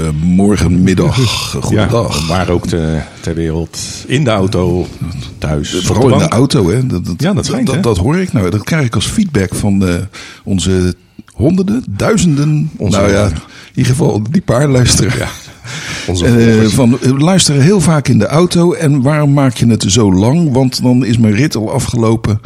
Goedemorgen, middag, goedendag. Ja, maar ook te, ter wereld, in de auto, thuis. Vooral in de auto, hè? Dat, dat, Ja, dat schijnt, dat, hè? dat hoor ik nou. Dat krijg ik als feedback van eh, onze honderden, duizenden. Onze- nou ja, in ieder geval die paar luisteren. Ja, onze Eh, van, we luisteren heel vaak in de auto. En waarom maak je het zo lang? Want dan is mijn rit al afgelopen.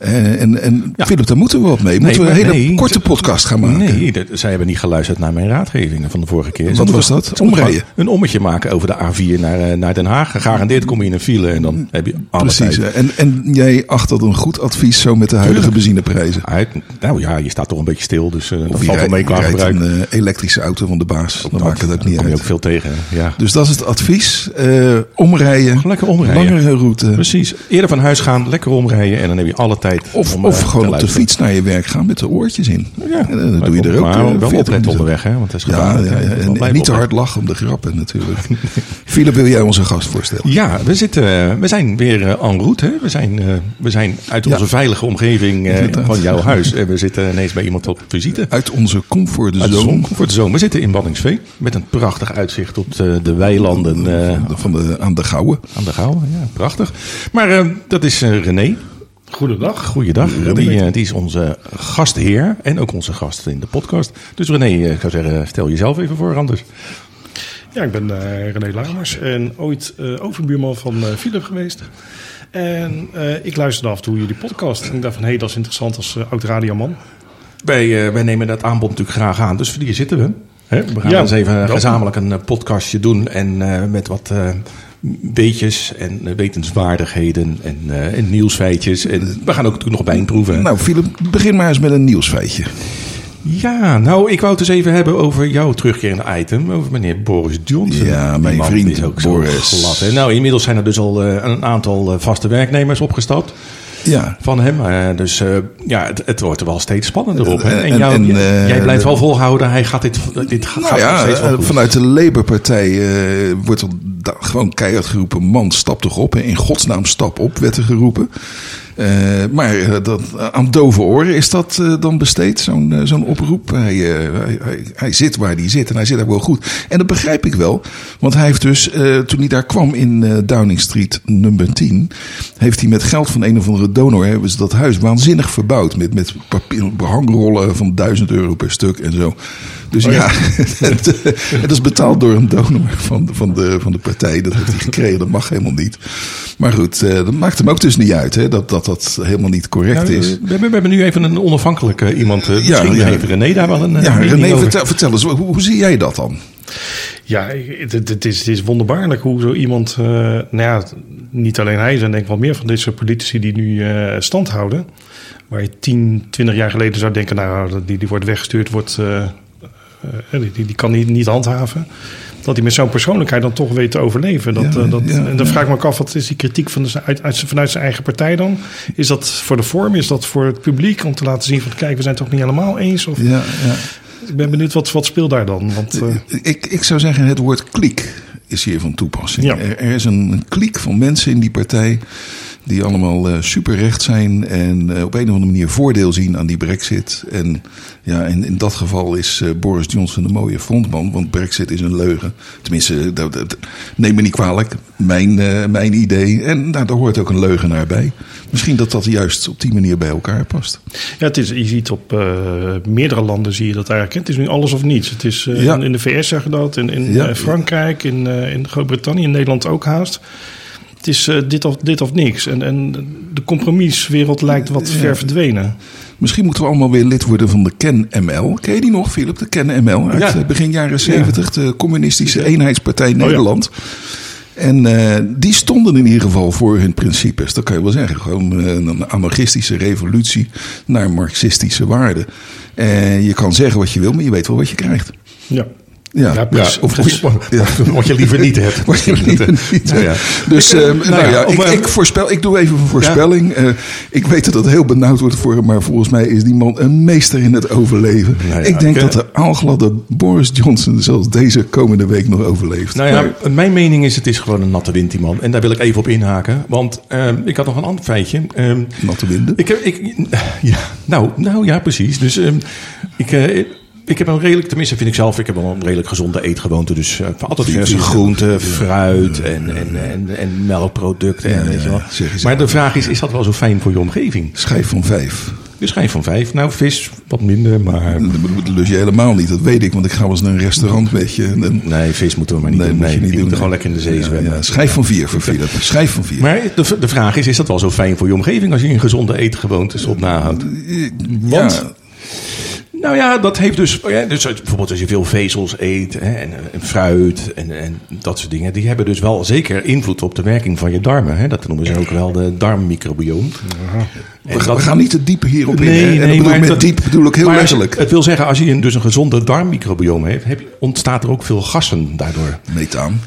Eh, en en Ja. Philip, daar moeten we wat mee. Moeten we een hele nee, korte podcast gaan maken? Nee, dat, zij hebben niet geluisterd naar mijn raadgevingen van de vorige keer. Wat was dat? Omrijden? Een ommetje maken over de A4 naar, eh, naar Den Haag. Gegarandeerd kom je in een file en dan heb je alle Precies. tijd. En, en jij acht dat een goed advies zo met de huidige Tuurlijk. benzineprijzen? Uit- nou ja, je staat toch een beetje stil, dus eh, dat valt wel mee qua gebruik. een elektrische auto van de baas. Dan maakt het ook niet kom je uit. ook veel tegen. Ja. Dus dat is het advies. Eh, omrijden. Lekker omrijden. Langere route. Precies. Eerder van huis gaan, lekker omrijden en dan heb je alle tijd Of, om, of eh, te gewoon op de fiets naar je werk gaan met de oortjes in. Ja, En dan doe je er ook Maar eh, wel 40 opletten minuten. onderweg, hè? Want het is gevaarlijk. ja, ja. En niet te hard lachen om de grappen natuurlijk. Philip, wil jij onze gast voorstellen? Ja, we, zitten, we zijn weer eh, en route. Hè? We, zijn, eh, we zijn uit onze veilige omgeving eh, Inderdaad. van jouw huis. En we zitten ineens bij iemand op visite. Uit onze comfortzone de de. We zitten in Waddinxveen met een prachtig uitzicht op de, de weilanden eh, van de, aan de Gouwe. aan de Gouwen. Ja, prachtig. Maar eh, dat is eh, René. Goedendag. Goeiedag. Die, eh, die is onze gastheer en ook onze gast in de podcast. Dus René, eh, ik zou zeggen, stel jezelf even voor anders. Ja, ik ben eh, René Lamers en ooit overbuurman van eh, Philip geweest. En ik luisterde af en toe jullie podcast. En ik dacht van, hé, hey, dat is interessant als eh, oud radioman. Wij, wij nemen dat aanbod natuurlijk graag aan, dus voor die zitten we. We gaan Ja, eens even gezamenlijk een podcastje doen en met wat weetjes en eh, wetenswaardigheden en, eh, en nieuwsfeitjes. En we gaan ook natuurlijk nog wijn proeven. Nou, Philip, begin maar eens met een nieuwsfeitje. Ja, nou, ik wou het eens even hebben over jouw terugkerende item, over meneer Boris Johnson. Ja, Die mijn vriend is ook zo Boris. glad. Hè? Nou, inmiddels zijn er dus al eh, een aantal vaste werknemers opgestapt. Ja, van hem. Eh, dus eh, ja, het, het wordt er wel steeds spannender op. hè. En- En, jou- en, jij- eh, jij blijft wel volhouden. Hij gaat dit, dit gaat nou ja, steeds wel goed. vanuit de Labour-partij wordt er gewoon keihard geroepen: man, stap toch op. hè. In godsnaam, stap op, werd er geroepen. Eh, maar eh, dat, aan dove oren is dat eh, dan besteed, zo'n eh, zo'n oproep. Hij, eh, hij, hij, hij zit waar hij zit en hij zit daar wel goed. En dat begrijp ik wel, want hij heeft dus, eh, toen hij daar kwam in eh, Downing Street nummer 10, heeft hij met geld van een of andere donor, hebben ze dat huis waanzinnig verbouwd. Met, met papier, behangrollen van 1000 euro per stuk en zo. Dus Oh ja, het, eh, het is betaald door een donor van, van, de, van de partij. Dat heeft hij gekregen, dat mag helemaal niet. Maar goed, eh, dat maakt hem ook dus niet uit hè, dat, dat dat helemaal niet correct Nou, is. we, hebben, we hebben nu even een onafhankelijke iemand. eh, Ja, misschien ja. heeft René daar wel een eh, Ja, René, over. vertel, vertel eens, hoe, hoe zie jij dat dan? Ja, het, het, is, het is wonderbaarlijk hoe zo iemand... eh, nou ja, niet alleen hij, er zijn denk ik wel meer van deze politici die nu eh, stand houden. Waar je 10, 20 jaar geleden zou denken... nou, die, die wordt weggestuurd, wordt, eh, eh, die, die, die kan niet, niet handhaven. Dat hij met zo'n persoonlijkheid dan toch weet te overleven. Dat, Ja, eh, dat, ja, en dan vraag ik me ook af, wat is die kritiek van de, uit, uit, vanuit zijn eigen partij dan? Is dat voor de vorm? Is dat voor het publiek? Om te laten zien van, kijk, we zijn het toch niet helemaal eens? Of, Ja, ja. Ik ben benieuwd, wat, wat speelt daar dan? Want, eh, Ik, ik zou zeggen, het woord kliek is hier van toepassing. Er, er is een, een kliek van mensen in die partij die allemaal eh superrecht zijn en eh, op een of andere manier voordeel zien aan die brexit. En ja, in, in dat geval is eh, Boris Johnson een mooie frontman, want brexit is een leugen. Tenminste, dat, dat- neem me niet kwalijk, mijn, mijn idee. En nou, daar hoort ook een leugenaar bij. Misschien dat dat juist op die manier bij elkaar past. Ja, het is, je ziet op meerdere landen zie je dat eigenlijk. Het is nu alles of niets. Het is Ja. in, de VS zeg je dat, in, in Ja. Frankrijk, in, in Groot-Brittannië, in Nederland ook haast. Het is eh, dit, of, dit of niks. En, en de compromiswereld lijkt wat ver verdwenen. Misschien moeten we allemaal weer lid worden van de KEN-ML. Ken je die nog, Philip? De KEN-ML uit Ja. eh, begin jaren 70, de Communistische Eenheidspartij ja. Nederland. En eh, die stonden in ieder geval voor hun principes. Dat kan je wel zeggen. Gewoon een anarchistische revolutie naar marxistische waarden. Eh, je kan zeggen wat je wil, maar je weet wel wat je krijgt. Ja. Ja, Ja, of, ja. Wat je liever niet hebt. Wat je liever niet Nou ja. Dus Ik, eh, eh, nou nou ja, ik, eh, ik, voorspel, ik doe even een voorspelling. Eh, ik weet dat het heel benauwd wordt voor hem, maar volgens mij is die man een meester in het overleven. Nou ik denk dat eh, de aalgladde Boris Johnson zelfs deze komende week nog overleeft. Nou ja, mijn mening is, het is gewoon een natte wind, die man. En daar wil ik even op inhaken. Want ehm, ik had nog een ander feitje. Ehm, Natte winden. ik heb, ik, ja, nou, nou ja, precies. Dus ehm, ik, eh, Ik heb een redelijk, tenminste vind ik zelf, ik heb wel een redelijk gezonde eetgewoonte. Dus uh, altijd verse groenten, fruit en, en, en, en melkproducten. en, weet je wel. Maar de vraag is, is dat wel zo fijn voor je omgeving? Schijf van vijf. Je schijnt van vijf. Nou, vis wat minder, maar... Dat lust je helemaal niet, dat weet ik. Want ik ga wel eens naar een restaurant met je. En, Nee, vis moeten we maar niet nee, doen. moet je niet doen. moeten gewoon lekker in de zee Ja, zwemmen. ja, schijf van vier voor Philip. Schijf van vier. Maar de, de vraag is, is dat wel zo fijn voor je omgeving als je een gezonde eetgewoontes op nahoudt? Want- Ja, Nou ja, dat heeft dus, ja, dus bijvoorbeeld als je veel vezels eet hè, en, en fruit en, en dat soort dingen, die hebben dus wel zeker invloed op de werking van je darmen. Hè. Dat noemen ze ook wel de darmmicrobioom. We, dat- we gaan niet te diep hierop in. Nee, hè. En nee, dat bedoel, met dat- diep bedoel ik heel maar letterlijk. Het wil zeggen, als je een, dus een gezonde darmmicrobioom heeft, heb ontstaat er ook veel gassen daardoor. Methaan.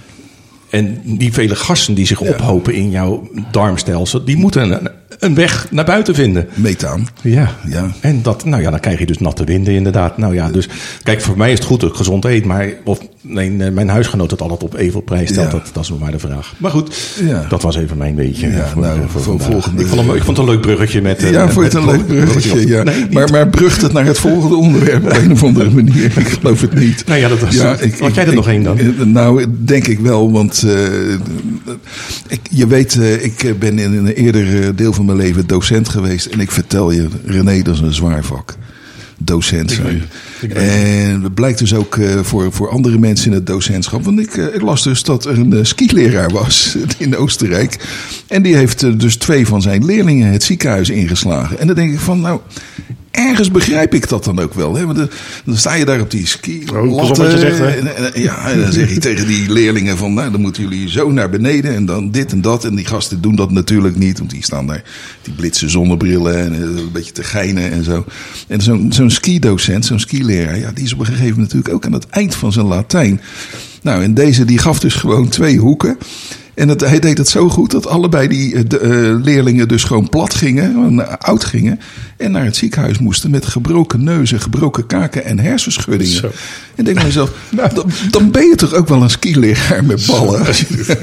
En die vele gassen die zich ophopen in jouw darmstelsel, die moeten een, weg naar buiten vinden. Methaan. Ja. Ja. En dat, nou ja, dan krijg je dus natte winden inderdaad. Nou ja, dus kijk, voor mij is het goed dat ik gezond eet, maar of nee, nee, mijn huisgenoot het altijd op evenprijs stelt, Ja. dat, dat is nog maar de vraag. Maar goed, Ja. dat was even mijn beetje. Ja, voor, nou, voor voor vandaag. volgende- ik, vond hem, ik vond het een leuk bruggetje met. eh, Ja, vond je het een leuk bruggetje? Ja. Nee, maar, maar brugt het naar het volgende onderwerp op een of andere manier? Ik geloof het niet. Nou ja, dat was- had jij er nog één dan? ik- Nou, denk ik wel, want eh, ik, je weet, eh, ik ben in een eerder eh, deel van mijn leven docent geweest. En ik vertel je, René, dat is een zwaar vak. Docent zijn. En het blijkt dus ook eh, voor, voor andere mensen in het docentschap. Want ik, eh, ik las dus dat er een eh, skileraar was in Oostenrijk. En die heeft dus twee van zijn leerlingen het ziekenhuis ingeslagen. En dan denk ik van, nou, ergens begrijp ik dat dan ook wel. Hè? Want dan, dan sta je daar op die ski. Oh, wat je zegt, hè? En, en- ja, en dan zeg je tegen die leerlingen van, nou, dan moeten jullie zo naar beneden en dan dit en dat. En die gasten doen dat natuurlijk niet, want die staan daar, die blitse zonnebrillen en eh, een beetje te geinen en zo. En zo'n zo'n skidocent, zo'n skileraar, ja, die is op een gegeven moment natuurlijk ook aan het eind van zijn Latijn. Nou, en deze die gaf dus gewoon twee hoeken. En het, hij deed het zo goed dat allebei die eh, de, eh, leerlingen dus gewoon plat gingen, gewoon, oud gingen. En naar het ziekenhuis moesten met gebroken neuzen, gebroken kaken en hersenschuddingen. Zo. En denk bij mezelf, nou, dan, dan ben je toch ook wel een skileraar met ballen. Als je,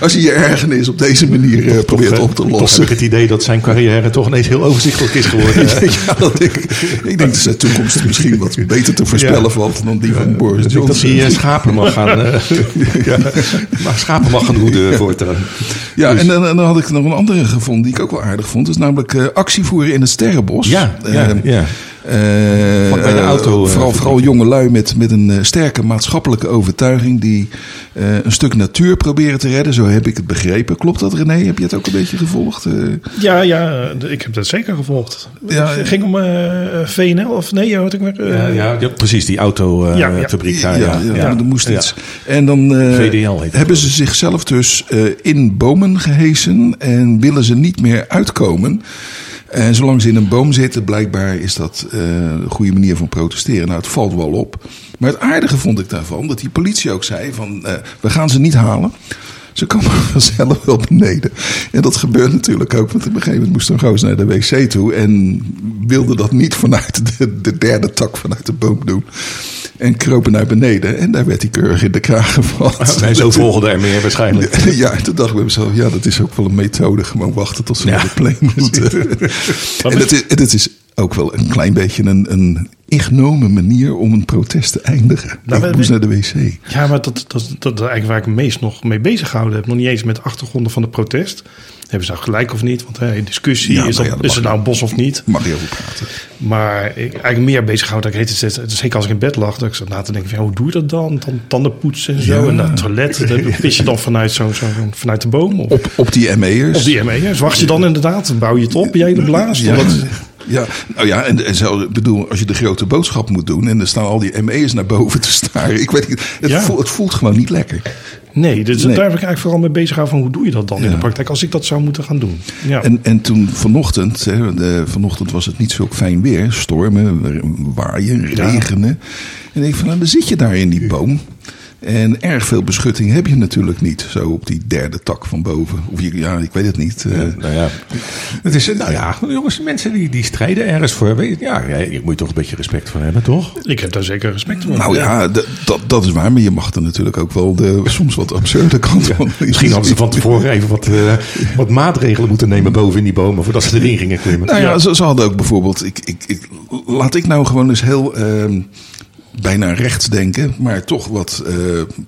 als je je ergernis op deze manier eh, probeert op te Toch heb lossen. ik het idee dat zijn carrière toch ineens heel overzichtelijk is geworden. Ja, dat denk ik. ik denk dat zijn toekomst misschien wat beter te voorspellen Ja. valt dan die van Boris denk dat Johnson. hij eh, schapen mag gaan, eh, ja, maar schapen mag gaan hoeden voortaan. Ja, Dus- en dan, dan had ik nog een andere gevonden die ik ook wel aardig vond. Dat is namelijk actie voeren in het Sterrenbos. Ja, ja, Eh, ja. Eh, Vlakbij de auto, eh, vooral, vooral jonge lui met, met een eh, sterke maatschappelijke overtuiging. die eh, een stuk natuur proberen te redden. Zo heb ik het begrepen. Klopt dat, René? Heb je het ook een beetje gevolgd? Ja, ja, ik heb dat zeker gevolgd. Ja, het ging om eh, VNL of nee, wat ik maar. Ja, ja, ja, precies, die Ja, ja. autofabriek daar. ja, ja, ja. er moest Ja. iets. En dan eh, VDL heet het, hebben ze zichzelf dus eh, in bomen gehesen en willen ze niet meer uitkomen. En zolang ze in een boom zitten, blijkbaar is dat eh, een goede manier van protesteren. Nou, het valt wel op. Maar het aardige vond ik daarvan, dat die politie ook zei van, eh, we gaan ze niet halen. Ze komen vanzelf wel beneden. En dat gebeurt natuurlijk ook. Want op een gegeven moment moest een goos naar de wc toe. En wilde dat niet vanuit de, de derde tak vanuit de boom doen. En kropen naar beneden. En daar werd hij keurig in de kraag gevat. En zo volgden er meer waarschijnlijk. Ja, toen dacht ik bij mezelf, ja, dat is ook wel een methode. Gewoon wachten tot ze Ja. naar de plane moeten. en het is, het is ook wel een klein beetje een, een ingenomen manier om een protest te eindigen. Nou, ik moest naar de wc. Ja, maar dat, dat, dat is eigenlijk waar ik me meest nog mee bezig gehouden heb. Nog niet eens met de achtergronden van de protest. Hebben ze nou gelijk of niet? Want hè, discussie, Ja, is, nou dat, ja, dat is het nou een bos of niet? Mag je over praten. Maar ik eigenlijk meer bezig gehouden. Dat ik heet het, steeds- zeker als ik in bed lag, dat ik zat na te denken: van, ja, hoe doe je dat dan? dan tanden poetsen en zo. En dat toilet, dat pis je dan vanuit, zo, zo, vanuit de boom? Of, Op, op die ME'ers. of die ME'ers. Wacht je dan inderdaad? Bouw je het op, je hele blaas? Totdat- ja, nou ja, en, en bedoel, als je de grote boodschap moet doen en er staan al die ME'ers naar boven te staren. Ik weet niet, het, Ja. voelt, het voelt gewoon niet lekker. Nee, dus Nee. daar heb ik eigenlijk vooral mee bezig gehouden van hoe doe je dat dan in de praktijk als ik dat zou moeten gaan doen. Ja. En, en toen vanochtend, hè, de, vanochtend was het niet zo fijn weer, stormen, waaien, regenen. En ik van, nou, dan zit je daar in die boom. En erg veel beschutting heb je natuurlijk niet, zo op die derde tak van boven. Of je, ja, ik weet het niet. eh. Nou ja, het is, nou ja, jongens, mensen die, die strijden ergens voor. Weet je, Ja, ja, je moet je toch een beetje respect voor hebben, toch? Ik heb daar zeker respect voor. nou ja, dat, dat is waar, maar je mag er natuurlijk ook wel de soms wat absurde kant van. Misschien hadden ze van tevoren even wat, eh, wat maatregelen moeten nemen boven in die bomen voordat ze erin gingen klimmen. Nou ja, ze, ze hadden ook bijvoorbeeld. Ik, ik, ik, laat ik nou gewoon eens heel. ehm, bijna rechts denken, maar toch wat eh,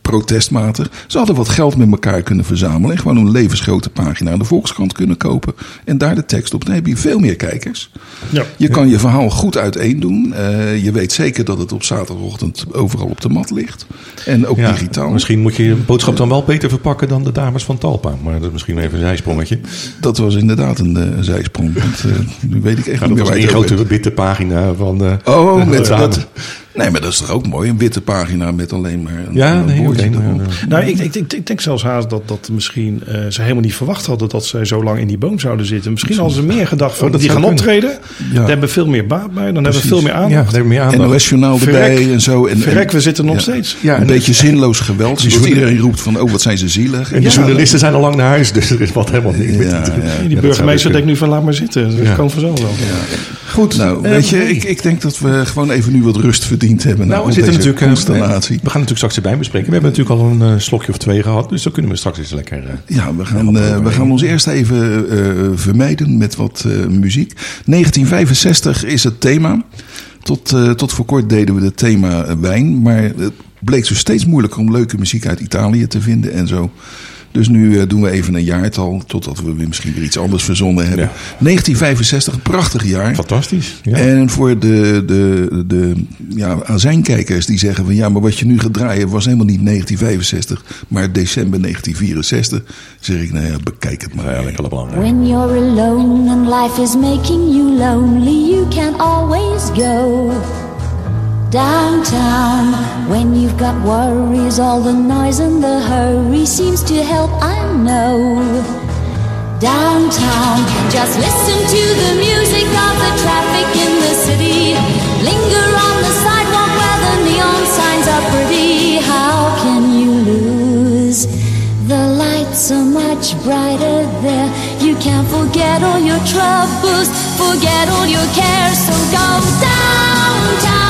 protestmatig. Ze hadden wat geld met elkaar kunnen verzamelen. En gewoon een levensgrote pagina aan de Volkskrant kunnen kopen. En daar de tekst op. Dan heb je veel meer kijkers. Ja. Je kan je verhaal goed uiteen doen. Eh, je weet zeker dat het op zaterdagochtend overal op de mat ligt. En ook Ja, digitaal. Misschien moet je je boodschap dan wel beter verpakken dan de dames van Talpa. Maar dat is misschien even een zijsprongetje. Dat was inderdaad een eh, zijsprong. Want, nu weet ik echt Ja, niet dat meer was één grote witte pagina van... Oh, met dat. Nee, maar dat is toch ook mooi? Een witte pagina met alleen maar een, Ja, een nee, erop. Nou, ik, ik, ik, ik denk zelfs haast dat, dat misschien eh, ze helemaal niet verwacht hadden dat zij zo lang in die boom zouden zitten. Misschien hadden ze meer gedacht van Oh, dat die gaan kunnen. optreden. Ja. Daar hebben we veel meer baat bij. Dan hebben we veel meer Ja, aandacht. je meer aandacht. Erbij Verrek. en zo. En, Verrek, we zitten nog ja. steeds. Ja, een en- beetje zinloos geweld. Journal- iedereen roept van, oh, wat zijn ze zielig. En de Ja, journalisten zijn al lang naar huis, dus er is wat helemaal niet Ja, ja. Die burgemeester denkt nu van laat maar zitten. Dat Ja. kan vanzelf wel. Goed, Nou, eh, weet je, ik, ik denk dat we gewoon even nu wat rust verdiend hebben. Nou, we zitten natuurlijk. eh, constellatie. we gaan natuurlijk straks erbij bespreken. We hebben natuurlijk al een eh, slokje of twee gehad, dus dan kunnen we straks eens lekker. Ja, we gaan, we gaan ons eerst even vermijden met wat muziek. 1965 is het thema. Tot, tot voor kort deden we het thema wijn. Maar het bleek zo steeds moeilijker om leuke muziek uit Italië te vinden en zo. Dus nu eh, doen we even een jaartal, totdat we weer misschien weer iets anders verzonnen hebben. Ja. 1965, een prachtig jaar. fantastisch. Ja. En voor de, de, de ja, azijnkijkers die zeggen van ja, maar wat je nu gaat draaien was helemaal niet 1965, maar december 1964, zeg ik nou ja, bekijk het maar. Ja, lekker belangrijk. When you're alone and life is making you lonely, you can always go downtown. When you've got worries, all the noise and the hurry seems to help, I know. Downtown, just listen to the music of the traffic in the city. Linger on the sidewalk where the neon signs are pretty. How can you lose? The lights are much brighter there. You can't forget all your troubles, forget all your cares. So go downtown.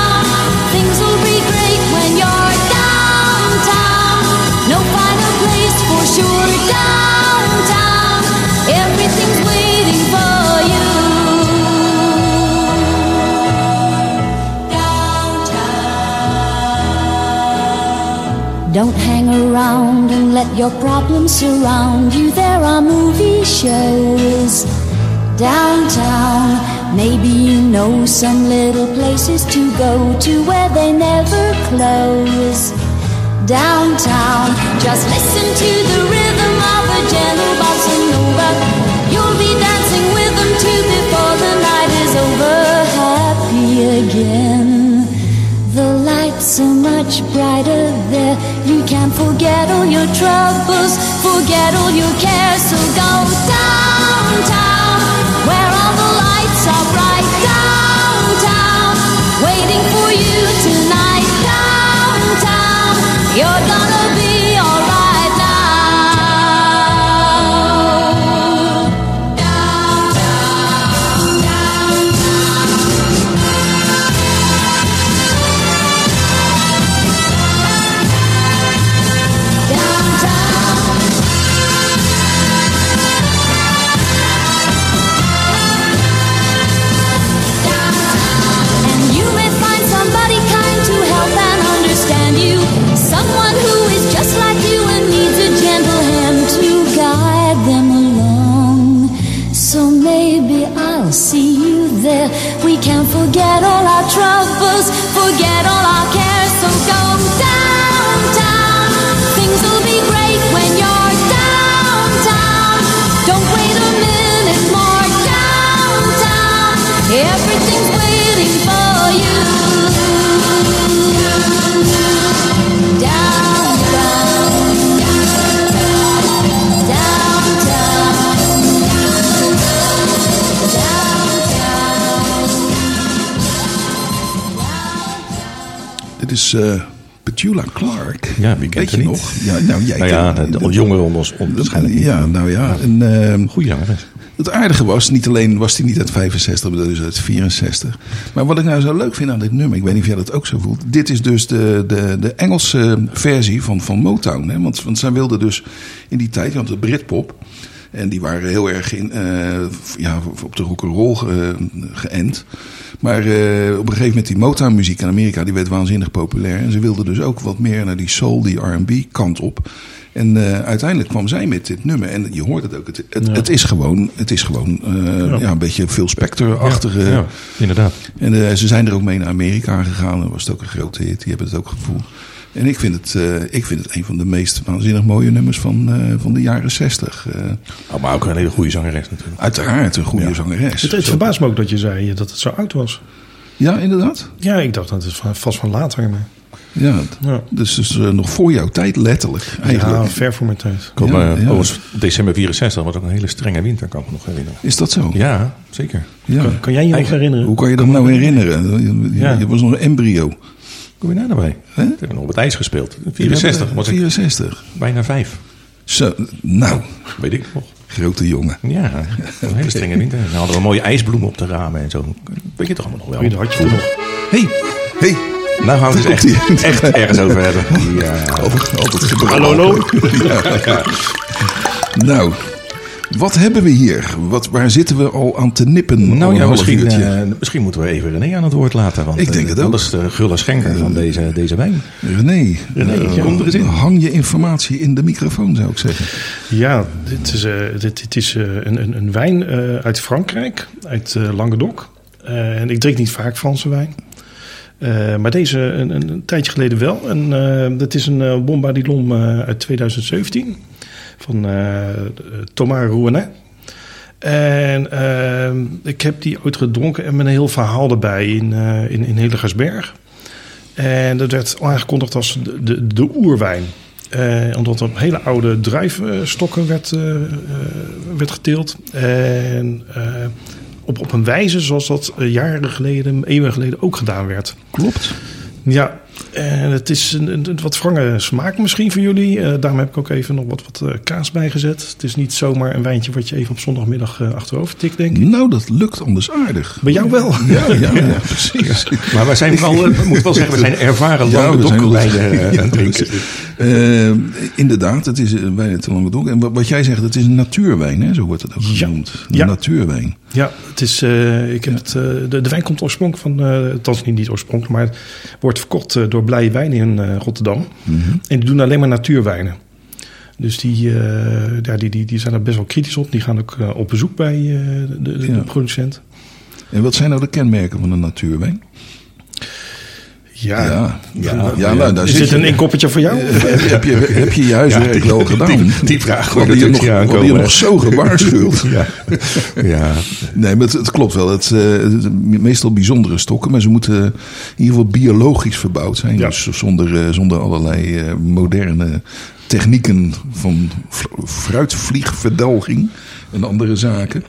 Don't hang around and let your problems surround you. There are movie shows downtown. Maybe you know some little places to go to where they never close. Downtown, just listen to the rhythm of a gentle bossa nova. You'll be dancing with them too before the night is over. Happy again. The lights are much brighter there. You can forget all your troubles, forget all your cares. So go downtown, Downtown, waiting for you tonight. Downtown, you're gonna is eh, Petula Clark. Ja, wie kent Weet je nog? Ja, nou, jij Nou ja, de, de jongeren onder ons on- waarschijnlijk niet. Ja, nou ja. En, ehm, Goeie zangeres. het aardige was, niet alleen was hij niet uit 65, maar dus uit 64. Maar wat ik nou zo leuk vind aan dit nummer, ik weet niet of jij dat ook zo voelt. Dit is dus de, de, de Engelse versie van, van Motown. Hè? Want, want zij wilden dus in die tijd, want de Britpop. En die waren heel erg in, eh, ja, op de rock'n'roll ge, geënt. Maar eh, op een gegeven moment die Motown muziek in Amerika, die werd waanzinnig populair. En ze wilden dus ook wat meer naar die soul, die R&B kant op. En eh, uiteindelijk kwam zij met dit nummer. En je hoort het ook. Het, het, het is gewoon, het is gewoon eh, ja. een beetje veel Spector-achtige. Ja, inderdaad. En eh, ze zijn er ook mee naar Amerika gegaan. En was het ook een grote hit. Die hebben het ook gevoeld. En ik vind het, eh, ik vind het een van de meest waanzinnig mooie nummers van, eh, van de jaren zestig. Eh, Oh, maar ook een hele goede zangeres natuurlijk. uiteraard een goede Ja. zangeres. Het, het verbaast me ook dat je zei dat het zo oud was. Ja, inderdaad. Ja, ik dacht dat het vast van later. Maar, Ja, ja. dus, dus nog voor jouw tijd, letterlijk. Eigenlijk. ja, ver voor mijn tijd. Kom, Ja, december 64 was ook een hele strenge winter, kan ik me nog herinneren. Is dat zo? Ja, zeker. Ja. Kan, kan jij je nog herinneren? Hoe kan je dat nou herinneren? Je, Ja. je was nog een embryo. Kom je daar nou bij? We hebben nog op het ijs gespeeld. 64 was ik 64. bijna vijf. Zo, nou, Weet ik nog. grote jongen. Ja, een hele strenge winter. Dan hadden we mooie ijsbloemen op de ramen en zo. Weet je toch allemaal nog wel? Dat had je toen nog. hey, hey. Nou gaan we het dus echt, echt ergens over hebben. Ja. Altijd, altijd gebruikt. Hallo, hallo. Nou, wat hebben we hier? Wat, waar zitten we al aan te nippen? Nou ja, misschien, eh, misschien moeten we even René aan het woord laten. Want, Ik denk eh, het ook. Dat is de gulle schenker van deze, deze wijn. René, René, eh, kom er eens in. hang je informatie in de microfoon, zou ik zeggen. Ja, dit is, eh, dit, dit is eh, een, een, een wijn eh, uit Frankrijk, uit eh, Languedoc. Eh, en ik drink niet vaak Franse wijn. Eh, maar deze een, een, een tijdje geleden wel. En eh, dat is een uh, Bombardillon eh, uit 2017 van eh Thomas Rouenet. En eh, ik heb die ooit gedronken en met een heel verhaal erbij in, eh in, in Hillegersberg. En dat werd aangekondigd als de, de, de oerwijn. Eh, omdat er hele oude druivenstokken werd, werd geteeld. En op, op een wijze zoals dat jaren geleden, eeuwen geleden ook gedaan werd. Klopt. Ja, en het is een, een, een wat wrange smaak misschien voor jullie. Eh, daarom heb ik ook even nog wat, wat eh, kaas bijgezet. Het is niet zomaar een wijntje wat je even op zondagmiddag eh, achterover tikt, denk ik. Nou, dat lukt anders aardig. Bij jou wel. Ja, ja, ja, precies. Maar wij zijn wel, we moeten wel zeggen, we zijn ervaren Ja, lange we het drinken. Eh, inderdaad, het is een wijn uit Languedoc. En wat, wat jij zegt, het is een natuurwijn, hè? zo wordt het ook Ja. genoemd. Een Ja. natuurwijn. Ja, het is, eh, ik heb het, eh, de, de wijn komt oorspronkelijk van, eh althans niet, niet oorspronkelijk, maar wordt verkocht door Blije Wijn in Rotterdam. Mhm. En die doen alleen maar natuurwijnen. Dus die, ja, die, die, die zijn er best wel kritisch op. Die gaan ook op bezoek bij de, de, Ja. de producent. En wat zijn nou de kenmerken van een natuurwijn? Ja, ja, ja, ja, nou, daar is zit dit een inkoppertje voor jou? heb, heb, je, heb je je huiswerk wel gedaan? Die, die vraag hoorde je nog, je nog zo gewaarschuwd. Ja. ja. Nee, maar het, het klopt wel. Het, eh, het- meestal bijzondere stokken, maar ze moeten in ieder geval biologisch verbouwd zijn. Ja. Dus zonder, eh, zonder allerlei eh, moderne technieken van fruitvliegverdelging en andere zaken.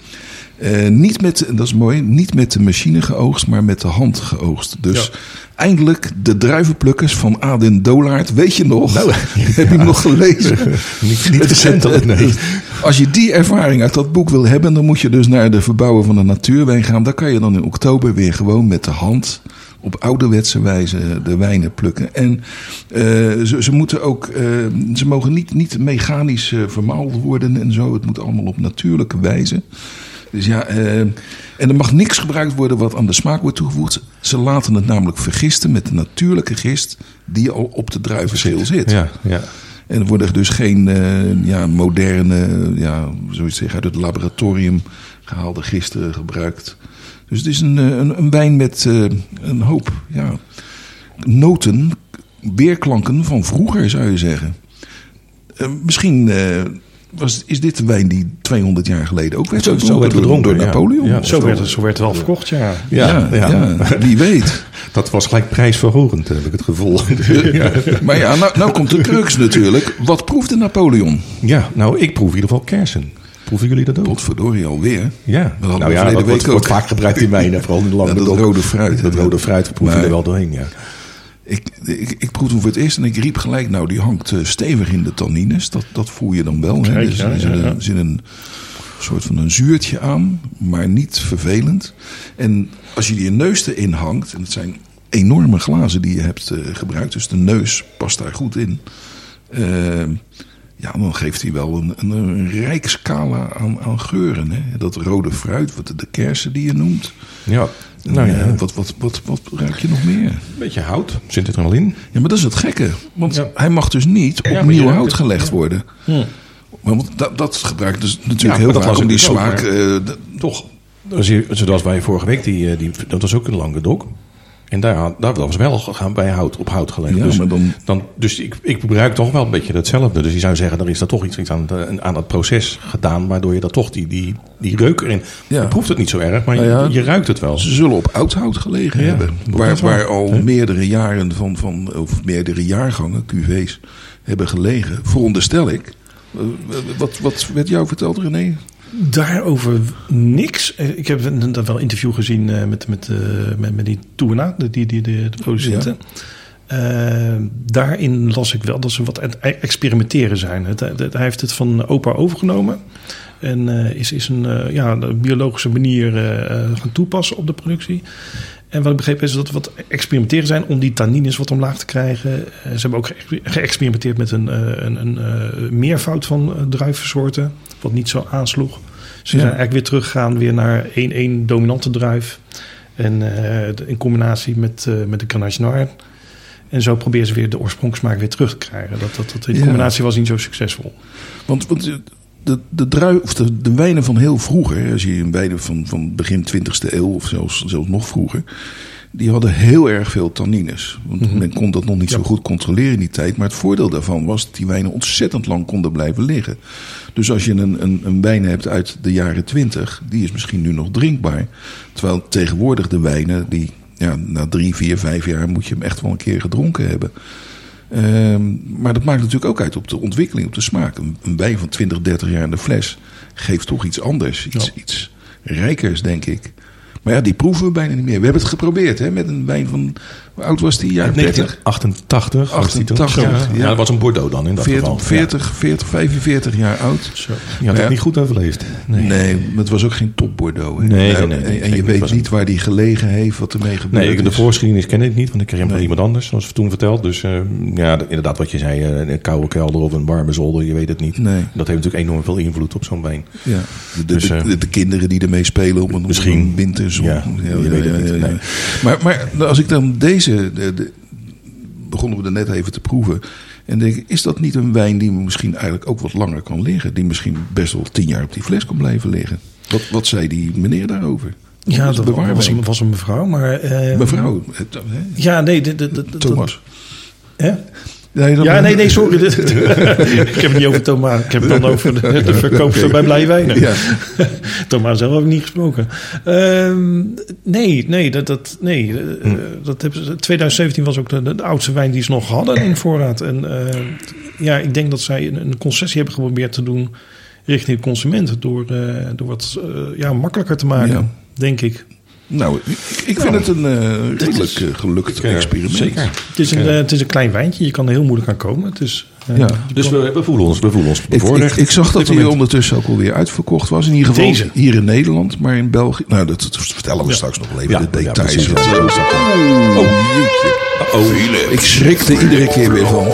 Eh, niet met, dat is mooi, niet met de machine geoogst, maar met de hand geoogst. Dus Ja. Eindelijk de druivenplukkers van Adin Dolaert. Weet je nog? Nou, Heb je hem nog gelezen? Niet, recentelijk, nee. Als je die ervaring uit dat boek wil hebben, dan moet je dus naar de verbouwen van een natuurwijn gaan. Daar kan je dan in oktober weer gewoon met de hand op ouderwetse wijze de wijnen plukken. En eh, ze, ze moeten ook, eh, ze mogen niet, niet mechanisch eh, vermaald worden en zo. Het moet allemaal op natuurlijke wijze. Dus ja, eh, en er mag niks gebruikt worden wat aan de smaak wordt toegevoegd. Ze laten het namelijk vergisten met de natuurlijke gist die al op de druivenschil zit. Ja, ja. En er worden dus geen eh, ja, moderne, ja, zoiets zeggen, uit het laboratorium gehaalde gisten gebruikt. Dus het is een, eh, een, een wijn met eh, een hoop ja, noten, weerklanken van vroeger zou je zeggen. Misschien was, is dit de wijn die 200 jaar geleden ook werd Zo- werd door- gedronken, door. Napoleon. Ja, Zo werd, het, zo werd het wel verkocht, ja. Ja, ja. ja, wie weet. Dat was gelijk prijsverhogend, heb ik het gevoel. ja. Maar ja, nou, nou komt de crux natuurlijk. Wat proefde Napoleon? ja, nou, ik proef in ieder geval kersen. Proeven jullie dat ook? Potverdorie alweer. Ja, hadden nou we ja, verleden dat wordt, week wordt ook. vaak gebruikt in wijnen, vooral in de Ja, landen. dat rode fruit. Dat rode fruit proef je er wel doorheen, ja. Ik, ik, ik proefde hem voor het eerst en ik riep gelijk, nou die hangt eh, stevig in de tannines. Dat, dat voel je dan wel. Hè? Kijk, Dus ja, er zit ja, een- ja. zit een soort van een zuurtje aan, maar niet vervelend. En als je die neus erin hangt, en het zijn enorme glazen die je hebt eh, gebruikt, dus de neus past daar goed in. eh, ja, dan geeft hij wel een, een, een rijk scala aan, aan geuren. Hè? Dat rode fruit, wat de kersen die je noemt. Ja, nou ja, eh, een wat, wat, wat, wat ruik je nog meer? beetje hout zit er al in. Ja, maar dat is het gekke. Want Ja. hij mag dus niet op Ja, nieuw hout het. gelegd worden. Maar want dat, dat gebruikt dus natuurlijk Ja, heel dat vaak was om die dus ook, smaak... eh, Toch. Dus zoals wij vorige week, die, eh, die, dat was ook een Languedoc. En daar, daar was wel gegaan bij hout, op hout gelegd. Ja, dus dan- dan, dus ik, ik gebruik toch wel een beetje hetzelfde. Dus je zou zeggen, er is er toch iets, aan, het, aan het proces gedaan... waardoor je dat toch die, die, die reuk erin... Ja. Je proeft het niet zo erg, maar Nou ja, je, je ruikt het wel. Ze zullen op oud hout gelegen hebben. Waar, waar al meerdere jaren van, van, of meerdere jaargangen, QV's, hebben gelegen. Veronderstel ik. Eh, Wat, wat werd jou verteld, René? Daarover niks. Eh, Ik heb een, dat wel een interview gezien eh, met, met, eh, met, met die Tourna, de, die, die, de, producenten. Eh, daarin las ik wel dat ze wat e- experimenteren zijn. Het, het- hij heeft het van opa overgenomen. En is, is een, ja, een biologische manier gaan toepassen op de productie. En wat ik begreep is dat we wat experimenteren zijn om die tannines wat omlaag te krijgen. Eh, ze hebben ook geëx- geëxperimenteerd met een, eh, een, een eh, meervoud van druivensoorten. Wat niet zo aansloeg. Ze Ja. zijn eigenlijk weer teruggegaan weer naar één, één dominante druif. En in combinatie met, met de Grenache Noir. En zo proberen ze weer de oorspronkssmaak weer terug te krijgen. Dat, dat, dat in Ja. combinatie was niet zo succesvol. Want, want de, de, drui, of de, de wijnen van heel vroeger, als je een wijnen van, van begin 20e eeuw of zelfs, zelfs nog vroeger, die hadden heel erg veel tannines. Want men kon dat nog niet zo goed controleren in die tijd. Maar het voordeel daarvan was dat die wijnen ontzettend lang konden blijven liggen. Dus als je een, een, een wijn hebt uit de jaren 20, die is misschien nu nog drinkbaar. Terwijl tegenwoordig de wijnen, die ja, na drie, vier, vijf jaar moet je hem echt wel een keer gedronken hebben. Ehm, maar dat maakt natuurlijk ook uit op de ontwikkeling, op de smaak. Een, een wijn van 20, 30 jaar in de fles geeft toch iets anders. Iets, Ja. iets rijkers, denk ik. Maar ja, die proeven we bijna niet meer. We hebben het geprobeerd hè, met een wijn van... Hoe oud was die? Jaren 30? 1988. was die toen. 88, ja. ja. dat was een Bordeaux dan in dat 40, geval. 40, 40, 45 jaar oud. Zo. Ja. Je had het niet goed overleefd. Nee, maar het was ook geen top Bordeaux. Hè? Nee, Nou, nee, nee, En, nee. en je weet niet waar die gelegen heeft, wat ermee gebeurd Nee, ik- de is. voorgeschiedenis ken ik niet, want ik kreeg hem van Nee. iemand anders, zoals toen verteld. Dus eh, ja, inderdaad wat je zei, eh, een koude kelder of een warme zolder, je weet het niet. Nee. Dat heeft natuurlijk enorm veel invloed op zo'n wijn. Ja. De, de, Dus, de, eh, de- de kinderen die ermee spelen op een, Misschien. een winterzon. Ja, je weet het niet. Nee. Maar, maar als ik dan deze... De, de- begonnen we er net even te proeven. En denk ik, is dat niet een wijn die misschien eigenlijk ook wat langer kan liggen? Die misschien best wel tien jaar op die fles kan blijven liggen? Wat, wat zei die meneer daarover? Ja, dat was een, was een mevrouw. Maar, eh, Mevrouw? Ja, nee. de- de- de- de- Thomas. Hè? Nee, Ja, nee, nee, sorry. ik heb het niet over Thomas. Ik heb het dan over de, de verkoopster bij Blij Wijnen. Ja. Thomas zelf heb ik niet gesproken. Ehm, nee, nee, dat, dat, nee eh, dat hebben ze, 2017 was ook de, de, de oudste wijn die ze nog hadden in voorraad. En eh, ja, ik denk dat zij een, een concessie hebben geprobeerd te doen richting de consument. Door, eh, door wat ja, makkelijker te maken, Ja. denk ik. Nou, ik, ik vind het een eh, redelijk eh, gelukt Ja, experiment. Zeker. Het is, een, eh, het is een klein wijntje, je kan er heel moeilijk aan komen. Het is, Ja. Dus kan- we, we voelen ons, we voelen ons Ik, ik, zag dat hij ondertussen ook alweer uitverkocht was. In ieder geval Deze? hier in Nederland, maar in België. Nou, dat, dat vertellen we straks nog wel even, Ja, de details. Ja, oh, jeetje. Oh, Ik schrik er iedere keer weer van.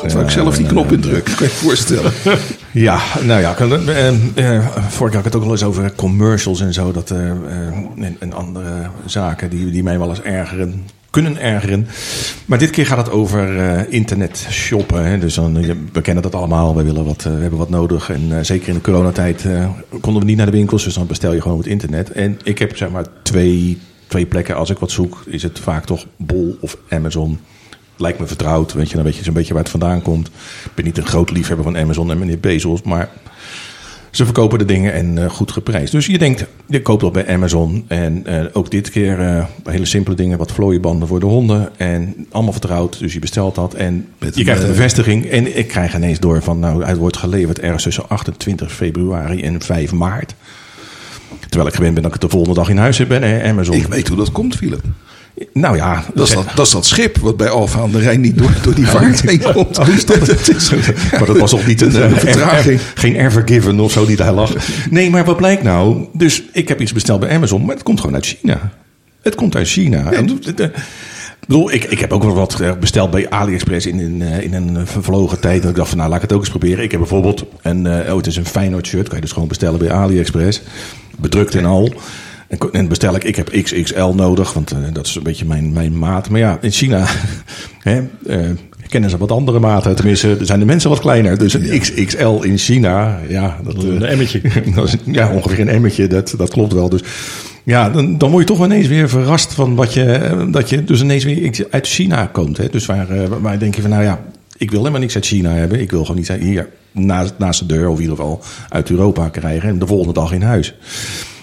Terwijl ik zelf die knop indruk, kan je je voorstellen. Ja, nou ja, kan- eh, eh, vorig jaar had ik het ook al eens over commercials en zo. Dat, eh, en, en andere zaken die, die mij wel eens ergeren, kunnen ergeren. Maar dit keer gaat het over internet shoppen. Hè. Dus dan, we kennen dat allemaal, we, willen wat, we hebben wat nodig. En zeker in de coronatijd konden we niet naar de winkels. Dus dan bestel je gewoon op het internet. En ik heb zeg maar twee, twee plekken. Als ik wat zoek, is het vaak toch Bol of Amazon lijkt me vertrouwd. Weet je, dan weet je zo'n beetje waar het vandaan komt. Ik ben niet een groot liefhebber van Amazon en meneer Bezos, maar ze verkopen de dingen en eh, goed geprijsd. Dus je denkt, je koopt dat bij Amazon. En eh, ook dit keer eh, hele simpele dingen, wat vlooienbanden voor de honden. En allemaal vertrouwd, dus je bestelt dat. En Met je krijgt een bevestiging. En ik krijg ineens door van, nou, het wordt geleverd ergens tussen 28 februari en 5 maart. Terwijl ik gewend ben dat ik het de volgende dag in huis heb bij Amazon. Ik weet hoe dat komt, Philip. Nou ja, Dat is dat, dat is dat schip wat bij Alfa aan de Rijn niet door, door die vaart heen komt. Oh, is dat maar dat was toch niet een, Een eh, vertraging. er- geen Evergiven of zo die daar lag. Nee, maar wat blijkt nou? Dus ik heb iets besteld bij Amazon, maar het komt gewoon uit China. Het komt uit China. En, ik bedoel, ik, ik heb ook wel wat eh, besteld bij AliExpress in, een eh, in een vervlogen tijd. Dat ik dacht van, nou, laat ik het ook eens proberen. Ik heb bijvoorbeeld een, oh, het is een Feyenoord shirt. Kan je dus gewoon bestellen bij AliExpress. Bedrukt en al. En bestel ik, ik heb XXL nodig, want eh, dat is een beetje mijn, mijn maat. Maar ja, in China hè, eh, kennen ze wat andere maten. Tenminste, zijn de mensen wat kleiner. Dus een XXL in China, ja, dat, eh, Een emmetje. dat is, ja, ongeveer een emmertje, dat, dat klopt wel. Dus ja, dan, dan word je toch wel ineens weer verrast van wat je, eh, dat je dus ineens weer uit China komt. Hè? Dus waar, eh, waar denk je van, nou ja, ik wil helemaal niks uit China hebben. Ik wil gewoon iets uit- hier naast, naast de deur, of in ieder geval uit Europa krijgen. En de volgende dag in huis.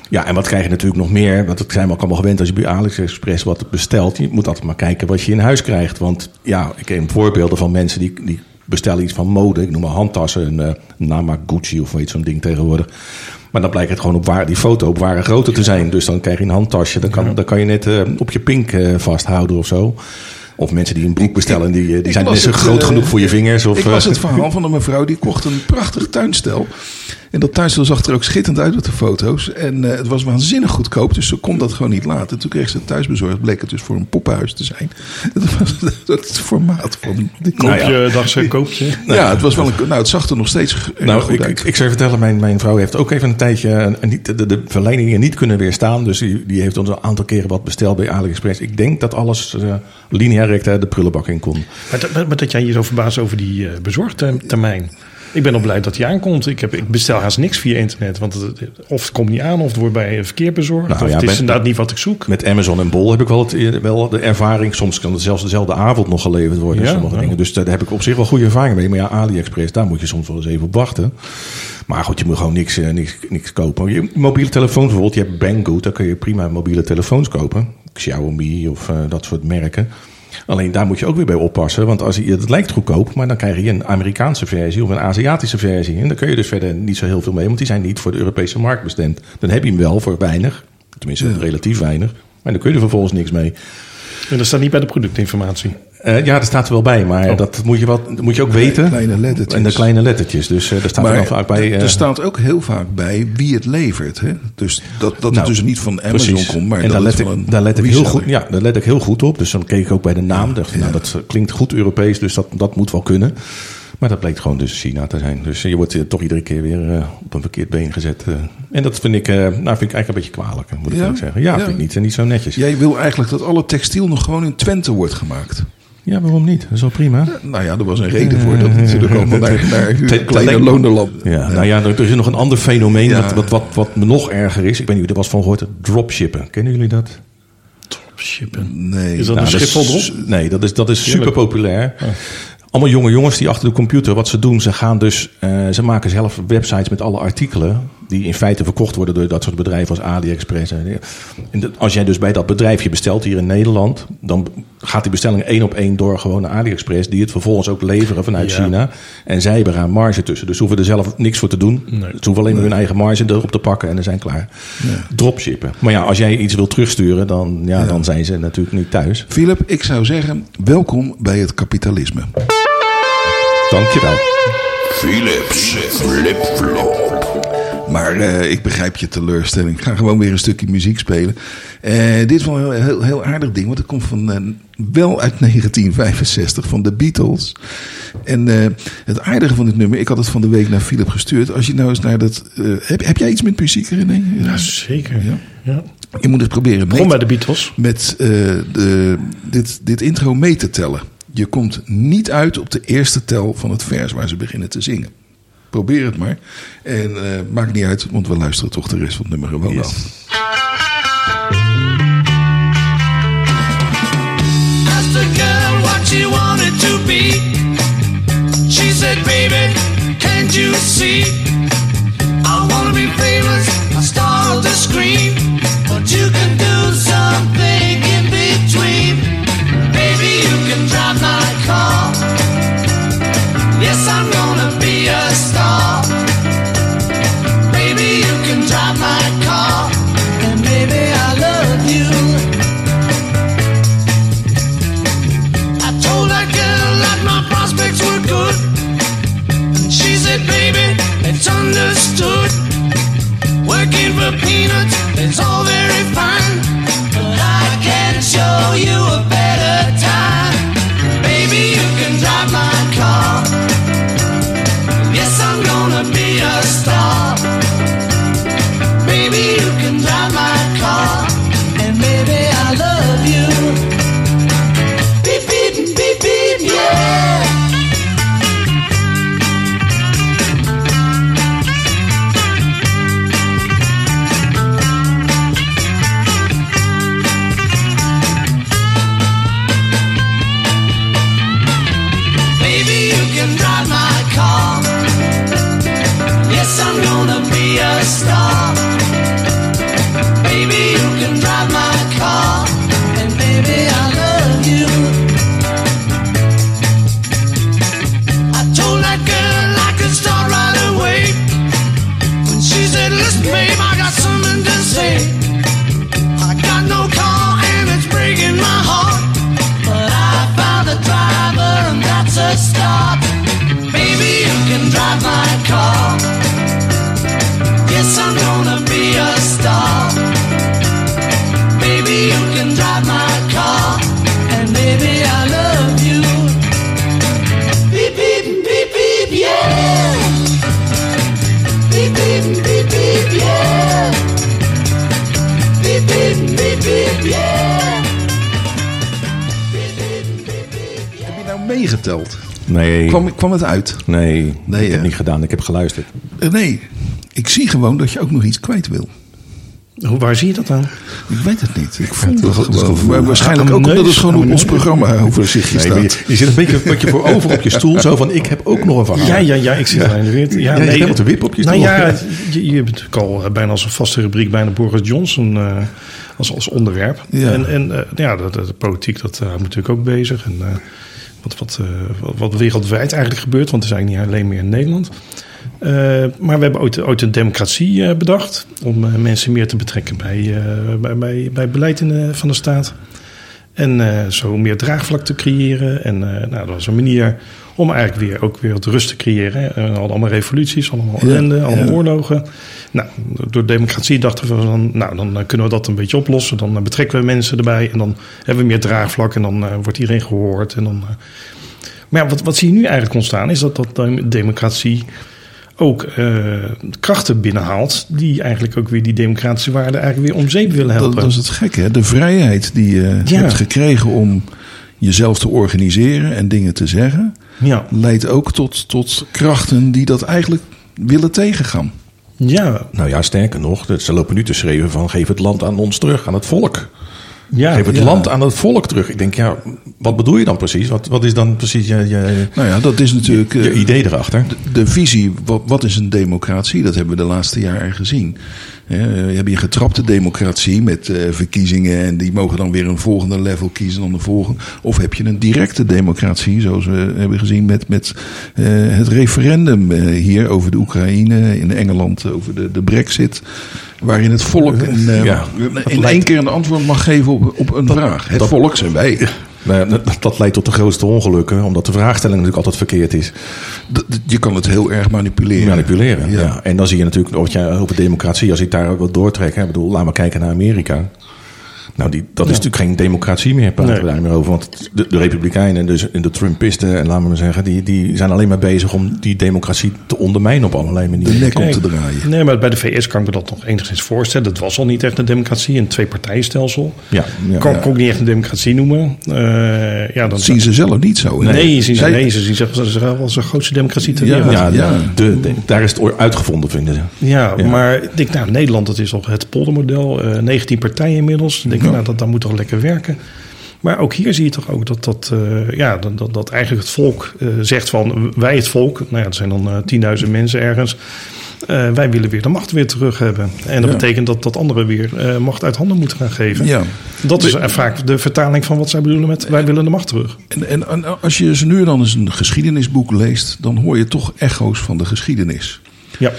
Ja, en wat krijg je natuurlijk nog meer? Want dat zijn we ook allemaal gewend als je bij AliExpress wat bestelt. Je moet altijd maar kijken wat je in huis krijgt. Want ja, ik heb voorbeelden van mensen die, die bestellen iets van mode. Ik noem maar handtassen, een uh, Namaguchi of weet zo'n ding tegenwoordig. Maar dan blijkt het gewoon op waar, die foto op ware grootte te zijn. Dus dan krijg je een handtasje. Dan kan, dan kan je net eh, op je pink eh, vasthouden of zo. Of mensen die een broek bestellen, die, eh, die Ik zijn net zo het, groot eh, genoeg voor je vingers. Of, ik was eh, het verhaal van een mevrouw die kocht een prachtig tuinstel. En dat tuinstel zag er ook schitterend uit op de foto's. En eh, het was waanzinnig goedkoop, dus ze kon dat gewoon niet laten. En toen kreeg ze het thuisbezorgd. Bleek het dus voor een poppenhuis te zijn. Dat was het formaat van die Koop Nou ja. je, dacht ze, koop je. ja, het was wel een, nou, het zag er nog steeds Nou, goed ik, uit. ik, ik zou je vertellen, mijn, mijn vrouw heeft ook even een tijdje niet, de, de verleidingen niet kunnen weerstaan. Dus die, die heeft ons een aantal keren wat besteld bij AliExpress. Ik denk dat alles eh lineair recht de prullenbak in kon. Maar, dat- maar, maar dat jij je zo verbaast over die eh, bezorgtermijn. Ik ben al blij dat die aankomt. Ik, heb, ik bestel haast niks via internet. Want het, of het komt niet aan, of het wordt bij een verkeer bezorgd. Nou of ja, het is met- inderdaad niet wat ik zoek. Met Amazon en Bol heb ik wel, het, wel de ervaring. Soms kan het zelfs dezelfde avond nog geleverd worden. Ja, sommige dingen. Dus daar heb ik op zich wel goede ervaring mee. Maar ja, AliExpress, daar moet je soms wel eens even op wachten. Maar goed, je moet gewoon niks, eh, niks, niks kopen. Je, mobiele telefoons bijvoorbeeld, je hebt Banggood. Daar kun je prima mobiele telefoons kopen. Xiaomi of eh, dat soort merken. Alleen daar moet je ook weer bij oppassen. Want als je, het lijkt goedkoop, maar dan krijg je een Amerikaanse versie of een Aziatische versie. En daar kun je dus verder niet zo heel veel mee, want die zijn niet voor de Europese markt bestemd. Dan heb je hem wel voor weinig, tenminste relatief weinig. Maar dan kun je er vervolgens niks mee. En dat staat niet bij de productinformatie. Eh, ja, dat staat er wel bij, maar Oh. dat moet je, wat, dat moet je ook weten. kleine lettertjes. En de kleine lettertjes. Dus eh daar staat er dan vaak bij. eh, er staat ook heel vaak bij wie het levert. Hè? Dus dat, dat Nou, het dus niet van Amazon Precies. komt, maar en dat daar let, van ik, een daar let ik heel goed, ja, daar let ik heel goed op. Dus dan keek ik ook bij de naam. Dacht, ik, nou, dat eh, klinkt goed Europees, dus dat, dat moet wel kunnen. Maar dat bleek gewoon dus China te zijn. Dus je wordt eh, toch iedere keer weer eh, op een verkeerd been gezet. eh. En dat vind ik, eh, nou, vind ik eigenlijk een beetje kwalijk, moet ik Ja? zeggen. Ja, Ja. vind ik niet, niet zo netjes. Ja. Jij wil eigenlijk dat alle textiel nog gewoon in Twente wordt gemaakt. Waarom niet? Dat is wel prima. Nou ja, er was een reden voor dat natuurlijk allemaal naar, naar kleine te- lonerland. Ja, nou ja, er is nog een ander fenomeen Ja. wat, wat, wat, wat me nog erger is. Ik weet niet of je er was van gehoord. Dropshippen. Kennen jullie dat? Shippen. Nee. Is dat Nou, een Schiphol is- drop? Nee, dat is, dat is super populair. Allemaal jonge jongens die achter de computer, wat ze doen, ze gaan dus, eh, ze maken zelf websites met alle artikelen. Die in feite verkocht worden door dat soort bedrijven als AliExpress. En als jij dus bij dat bedrijfje bestelt hier in Nederland, dan gaat die bestelling één op één door gewoon naar AliExpress, die het vervolgens ook leveren vanuit Ja. China. En zij hebben er een marge tussen. Dus ze hoeven er zelf niks voor te doen. Nee. Ze hoeven alleen maar hun eigen marge erop te pakken en dan zijn klaar. Dropshippen. Maar ja, als jij iets wil terugsturen, dan, ja, dan zijn ze natuurlijk niet thuis. Philip, ik zou zeggen, welkom bij het kapitalisme. Dankjewel. Philips Flip-Flop. Maar eh, ik begrijp je teleurstelling. Ik ga gewoon weer een stukje muziek spelen. Eh, dit is wel een heel, heel, heel aardig ding, want het komt van, eh, wel uit 1965 van de Beatles. En eh, het aardige van dit nummer, ik had het van de week naar Philip gestuurd. Als je nou eens naar dat. eh, heb, heb jij iets met muziek erin? Ja, zeker. Ja. Ja. Je moet het proberen. Begon mee bij de Beatles. met eh, de, dit, dit intro mee te tellen. Je komt niet uit op de eerste tel van het vers waar ze beginnen te zingen. Probeer het maar. En eh, maakt niet uit, want we luisteren toch de rest van het nummer gewoon Yes. af. she wanted to be. She said, baby, can't you see? I wanna be famous, a star of the screen. For peanuts is all very fine, but I can show you a Nee, Kwam, kwam het uit? nee, Nee, ik heb niet gedaan. Ik heb geluisterd. Eh, nee, ik zie gewoon dat je ook nog iets kwijt wil. Hoe, waar zie je dat dan? Ik weet het niet. Ik voel het het is het gewoon. Maar waarschijnlijk ook omdat het gewoon op ons programma overzichtje Nee, maar je, staat. je zit een beetje, een beetje voor over op je stoel. Zo van, ik heb ook nog een verhaal. Ja, ja, ja, ik zit alleen weer. Ja, Ja, je nee, hebt wat te wippen op je Nou ja, je, je hebt natuurlijk al eh, bijna als een vaste rubriek bijna Boris Johnson eh, als, als onderwerp. Ja. En, en eh, ja, de, de, de politiek, dat uh, moet natuurlijk ook bezig. En eh, wat, eh, wat, wereldwijd eigenlijk gebeurt, want het eigenlijk niet alleen meer in Nederland. Eh, maar we hebben ooit, ooit een democratie eh, bedacht om mensen meer te betrekken bij, bij, bij, bij beleid in van de staat. En eh, zo meer draagvlak te creëren. En eh, nou, dat was een manier om eigenlijk weer ook weer wat rust te creëren. Hè. We hadden allemaal revoluties, allemaal Ja, ellende, allemaal ja. oorlogen. Nou, door democratie dachten we van, nou, dan eh, kunnen we dat een beetje oplossen. Dan betrekken we mensen erbij en dan hebben we meer draagvlak en dan wordt iedereen gehoord. En dan. Maar ja, wat, wat zie je nu eigenlijk ontstaan is dat dat dem- democratie ook eh, krachten binnenhaalt die eigenlijk ook weer die democratische waarden eigenlijk weer om zeep willen helpen. Dat, dat is het gekke, hè? De vrijheid die je Ja. hebt gekregen om jezelf te organiseren en dingen te zeggen, ja. leidt ook tot, tot krachten die dat eigenlijk willen tegengaan. Ja, Nou ja, sterker nog, ze lopen nu te schreeuwen van geef het land aan ons terug, aan het volk. Ja, geef het ja. land aan het volk terug. Ik denk, ja, wat bedoel je dan precies? Wat, wat is dan precies je, je, Nou ja, dat is natuurlijk je eh, idee erachter? de visie. Wat, wat is een democratie? Dat hebben we de laatste jaren gezien. Hè, we hebben je getrapte democratie met eh, verkiezingen en die mogen dan weer een volgende level kiezen dan de volgende. Of heb je een directe democratie, zoals we hebben gezien met, met eh, het referendum eh, hier over de Oekraïne, in Engeland over de, de brexit. Waarin het volk een, eh, Ja, in één keer een antwoord mag geven op, op een vraag. Het dat- volk zijn wij. Nou ja, dat, dat leidt tot de grootste ongelukken, omdat de vraagstelling natuurlijk altijd verkeerd is. Je kan het heel erg manipuleren. Manipuleren. Ja. Ja. En dan zie je natuurlijk, wat je over democratie, als ik daar ook wat doortrek, hè, ik bedoel, laat maar kijken naar Amerika. Nou, die, dat is natuurlijk geen democratie meer, praten Nee. we daar meer over. Want de, de Republikeinen dus, en de Trumpisten, en laten we maar zeggen, die, die zijn alleen maar bezig om die democratie te ondermijnen op allerlei De manieren. nek om te draaien. Nee, maar bij de VS kan ik me dat nog enigszins voorstellen. Dat was al niet echt een democratie, een twee-partijenstelsel. Ja, ja, kan ja. ik ook niet echt een democratie noemen. Eh, ja, dan Dat zien ze zelf niet zo. hè? Nee, zien ze, Zij- nee, ze zien zichzelf als de grootste democratie ter wereld. Ja, Ja. De, de- daar is het ooit uitgevonden, vinden ze. Ja, Ja. maar ik denk, nou, Nederland, dat is al het poldermodel. eh 19 partijen inmiddels. Ik denk, Ja. nou, dat, dat moet toch lekker werken. Maar ook hier zie je toch ook dat, dat, eh, ja, dat, dat, dat eigenlijk het volk eh, zegt van wij het volk. Nou ja, dat zijn dan eh 10.000 mensen ergens. wij willen weer de macht weer terug hebben. En dat Ja. betekent dat, dat anderen weer macht uit handen moeten gaan geven. Ja. Dat is vaak de vertaling van wat zij bedoelen met wij willen de macht terug. En, en, en als je eens nu dan eens een geschiedenisboek leest, dan hoor je toch echo's van de geschiedenis. Ja,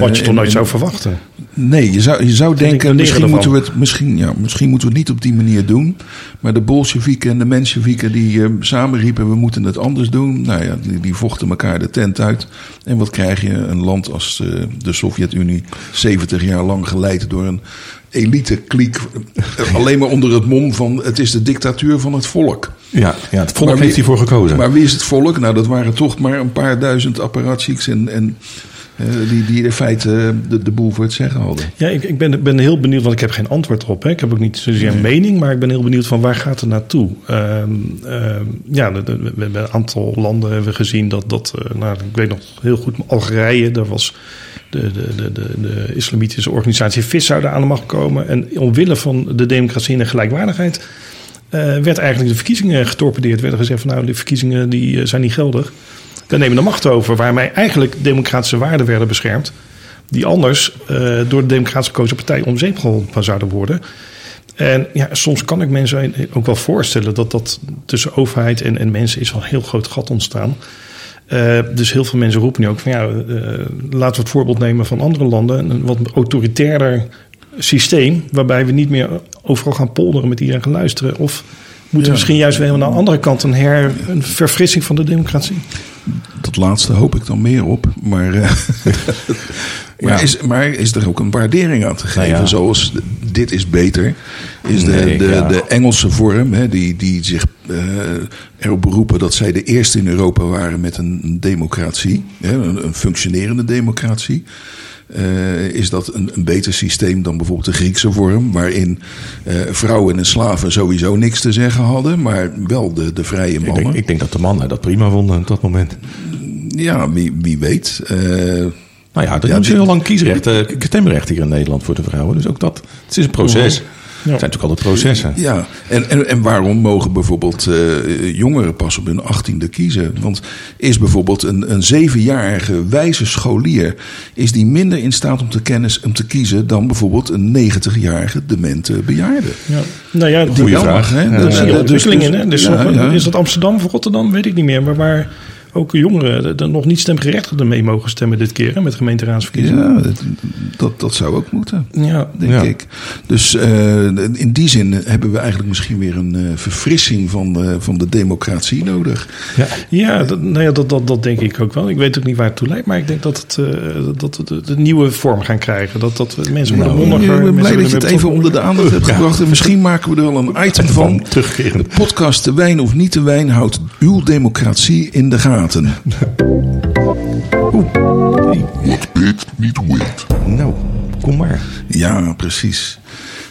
wat je toch nooit en- zou verwachten. Nee, je zou, je zou denken, misschien moeten, we het, misschien, ja, misschien moeten we het niet op die manier doen. Maar de Bolsjewieken en de Mensjewieken die eh, samen riepen, we moeten het anders doen. Nou ja, die, die vochten elkaar de tent uit. En wat krijg je? Een land als eh, de Sovjet-Unie, 70 jaar lang geleid door een elite kliek. eh, alleen maar onder het mom van, het is de dictatuur van het volk. Ja, ja het volk Maar wie- heeft hiervoor gekozen. Maar wie is het volk? Nou, dat waren toch maar een paar duizend apparatchiks en... en eh, die, die in feite de, de boel voor het zeggen hadden. Ja, ik, ik ben, ben heel benieuwd, want ik heb geen antwoord op. Hè. Ik heb ook niet zozeer een mening, maar ik ben heel benieuwd van waar gaat het naartoe? Ehm, ja, de- de- we hebben een aantal landen hebben gezien dat, dat eh, nou, ik weet nog heel goed, Algerije, daar was de, de, de, de, de islamitische organisatie VIS zouden aan de macht komen. En omwille van de democratie en de gelijkwaardigheid eh, werd eigenlijk de verkiezingen getorpedeerd. Werd er gezegd van nou, de verkiezingen die, eh, zijn niet geldig. Dan nemen we de macht over, waarmee eigenlijk democratische waarden werden beschermd die anders eh, door de democratische gekozen partij om zeep geholpen zouden worden. En ja, soms kan ik mensen ook wel voorstellen dat dat tussen overheid en, en mensen is wel een heel groot gat ontstaan. Eh, dus heel veel mensen roepen nu ook van ja, eh, laten we het voorbeeld nemen van andere landen. Een wat autoritairder systeem, waarbij we niet meer overal gaan polderen met iedereen gaan luisteren. Of moeten we misschien juist weer aan de andere kant een, her, een verfrissing van de democratie? Dat laatste hoop ik dan meer op. Maar, eh, maar, is, maar is er ook een waardering aan te geven? Nou ja. Zoals dit is beter. Is de, Nee, de, ja. de Engelse vorm, hè, die, die zich eh, erop beroepen dat zij de eerste in Europa waren met een, democratie. Hè, een, een functionerende democratie. Eh, is dat een, een beter systeem dan bijvoorbeeld de Griekse vorm, waarin vrouwen en slaven sowieso niks te zeggen hadden, maar wel de, de vrije ik, mannen. denk, ik denk dat de mannen dat prima vonden op dat moment. Ja, wie, wie weet. Eh, Nou ja, er Ja, is heel lang kiesrecht, eh, stemrecht hier in Nederland voor de vrouwen. Dus ook dat, het is een proces. Ja. Het zijn natuurlijk altijd processen. Ja, en, en, en waarom mogen bijvoorbeeld eh, jongeren pas op hun achttiende kiezen? Want is bijvoorbeeld een, een zevenjarige wijze scholier... is die minder in staat om te, kennis, om te kiezen... dan bijvoorbeeld een negentigjarige demente bejaarde? Ja. Nou ja, Die wel vraag. hè? Ja, Er Dus- dus- dus-? Dus ja. Is dat Amsterdam of Rotterdam? Weet ik niet meer. Maar waar ook jongeren er nog niet stemgerechtigden mee mogen stemmen dit keer. Hè, met gemeenteraadsverkiezingen. Ja, dat, dat, dat zou ook moeten. Ja. denk Ja. ik. Dus eh, in die zin hebben we eigenlijk misschien weer een eh, verfrissing van, eh, van de democratie nodig. Ja. Ja, dat, nou ja dat, dat, dat denk ik ook wel. Ik weet ook niet waar het toe leidt. Maar ik denk dat het, eh, dat het het een nieuwe vorm gaan krijgen. Dat, dat mensen worden Nou, mondiger. ik ben blij dat je het even onder de aandacht hebt gebracht. En misschien maken we er wel een item van. Van terugkerende. De podcast De Wijn of Niet de Wijn houdt uw democratie in de gaten. Bit niet wit. Nou, kom maar. Ja, precies.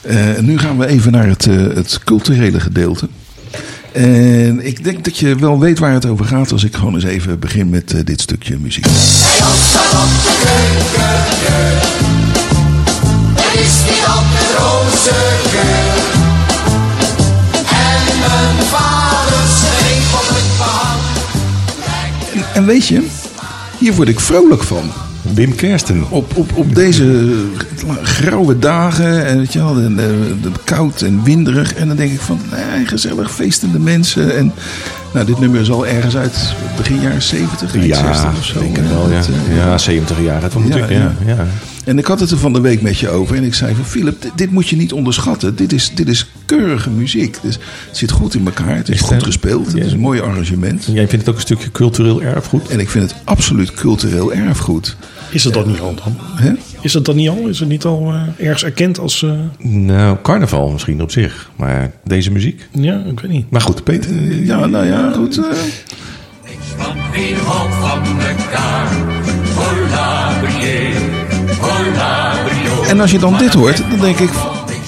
Eh, nu gaan we even naar het, eh, het culturele gedeelte. En ik denk dat je wel weet waar het over gaat als ik gewoon eens even begin met eh, dit stukje muziek. Het is niet op de roze geur. En mijn vader En weet je, hier word ik vrolijk van. Wim Kersten. Op, op, op deze grauwe dagen, en weet je wel, de- koud en winderig. En dan denk ik van, nee, gezellig, feestende mensen. En nou, dit nummer is al ergens uit begin jaren 70, eind 60 of zo. denk wel, ja. Dat, eh, Ja, 70 jaar. Moet Ja, ik, ja, ja. En ik had het er van de week met je over. En ik zei van, Philip, dit, dit moet je niet onderschatten. Dit is, dit is keurige muziek. Dus het zit goed in elkaar. Het is goed gespeeld. Het Ja. is een mooi arrangement. Jij vindt het ook een stukje cultureel erfgoed? En ik vind het absoluut cultureel erfgoed. Is het dat niet al dan? Hè? Is het dat niet al? Is het niet al eh, ergens erkend als... eh, Nou, carnaval misschien op zich. Maar deze muziek? ja, ik weet niet. Maar goed, Peter. Ja, nou ja, goed. eh. Van elkaar? Brio. En als je dan dit hoort, dan denk ik: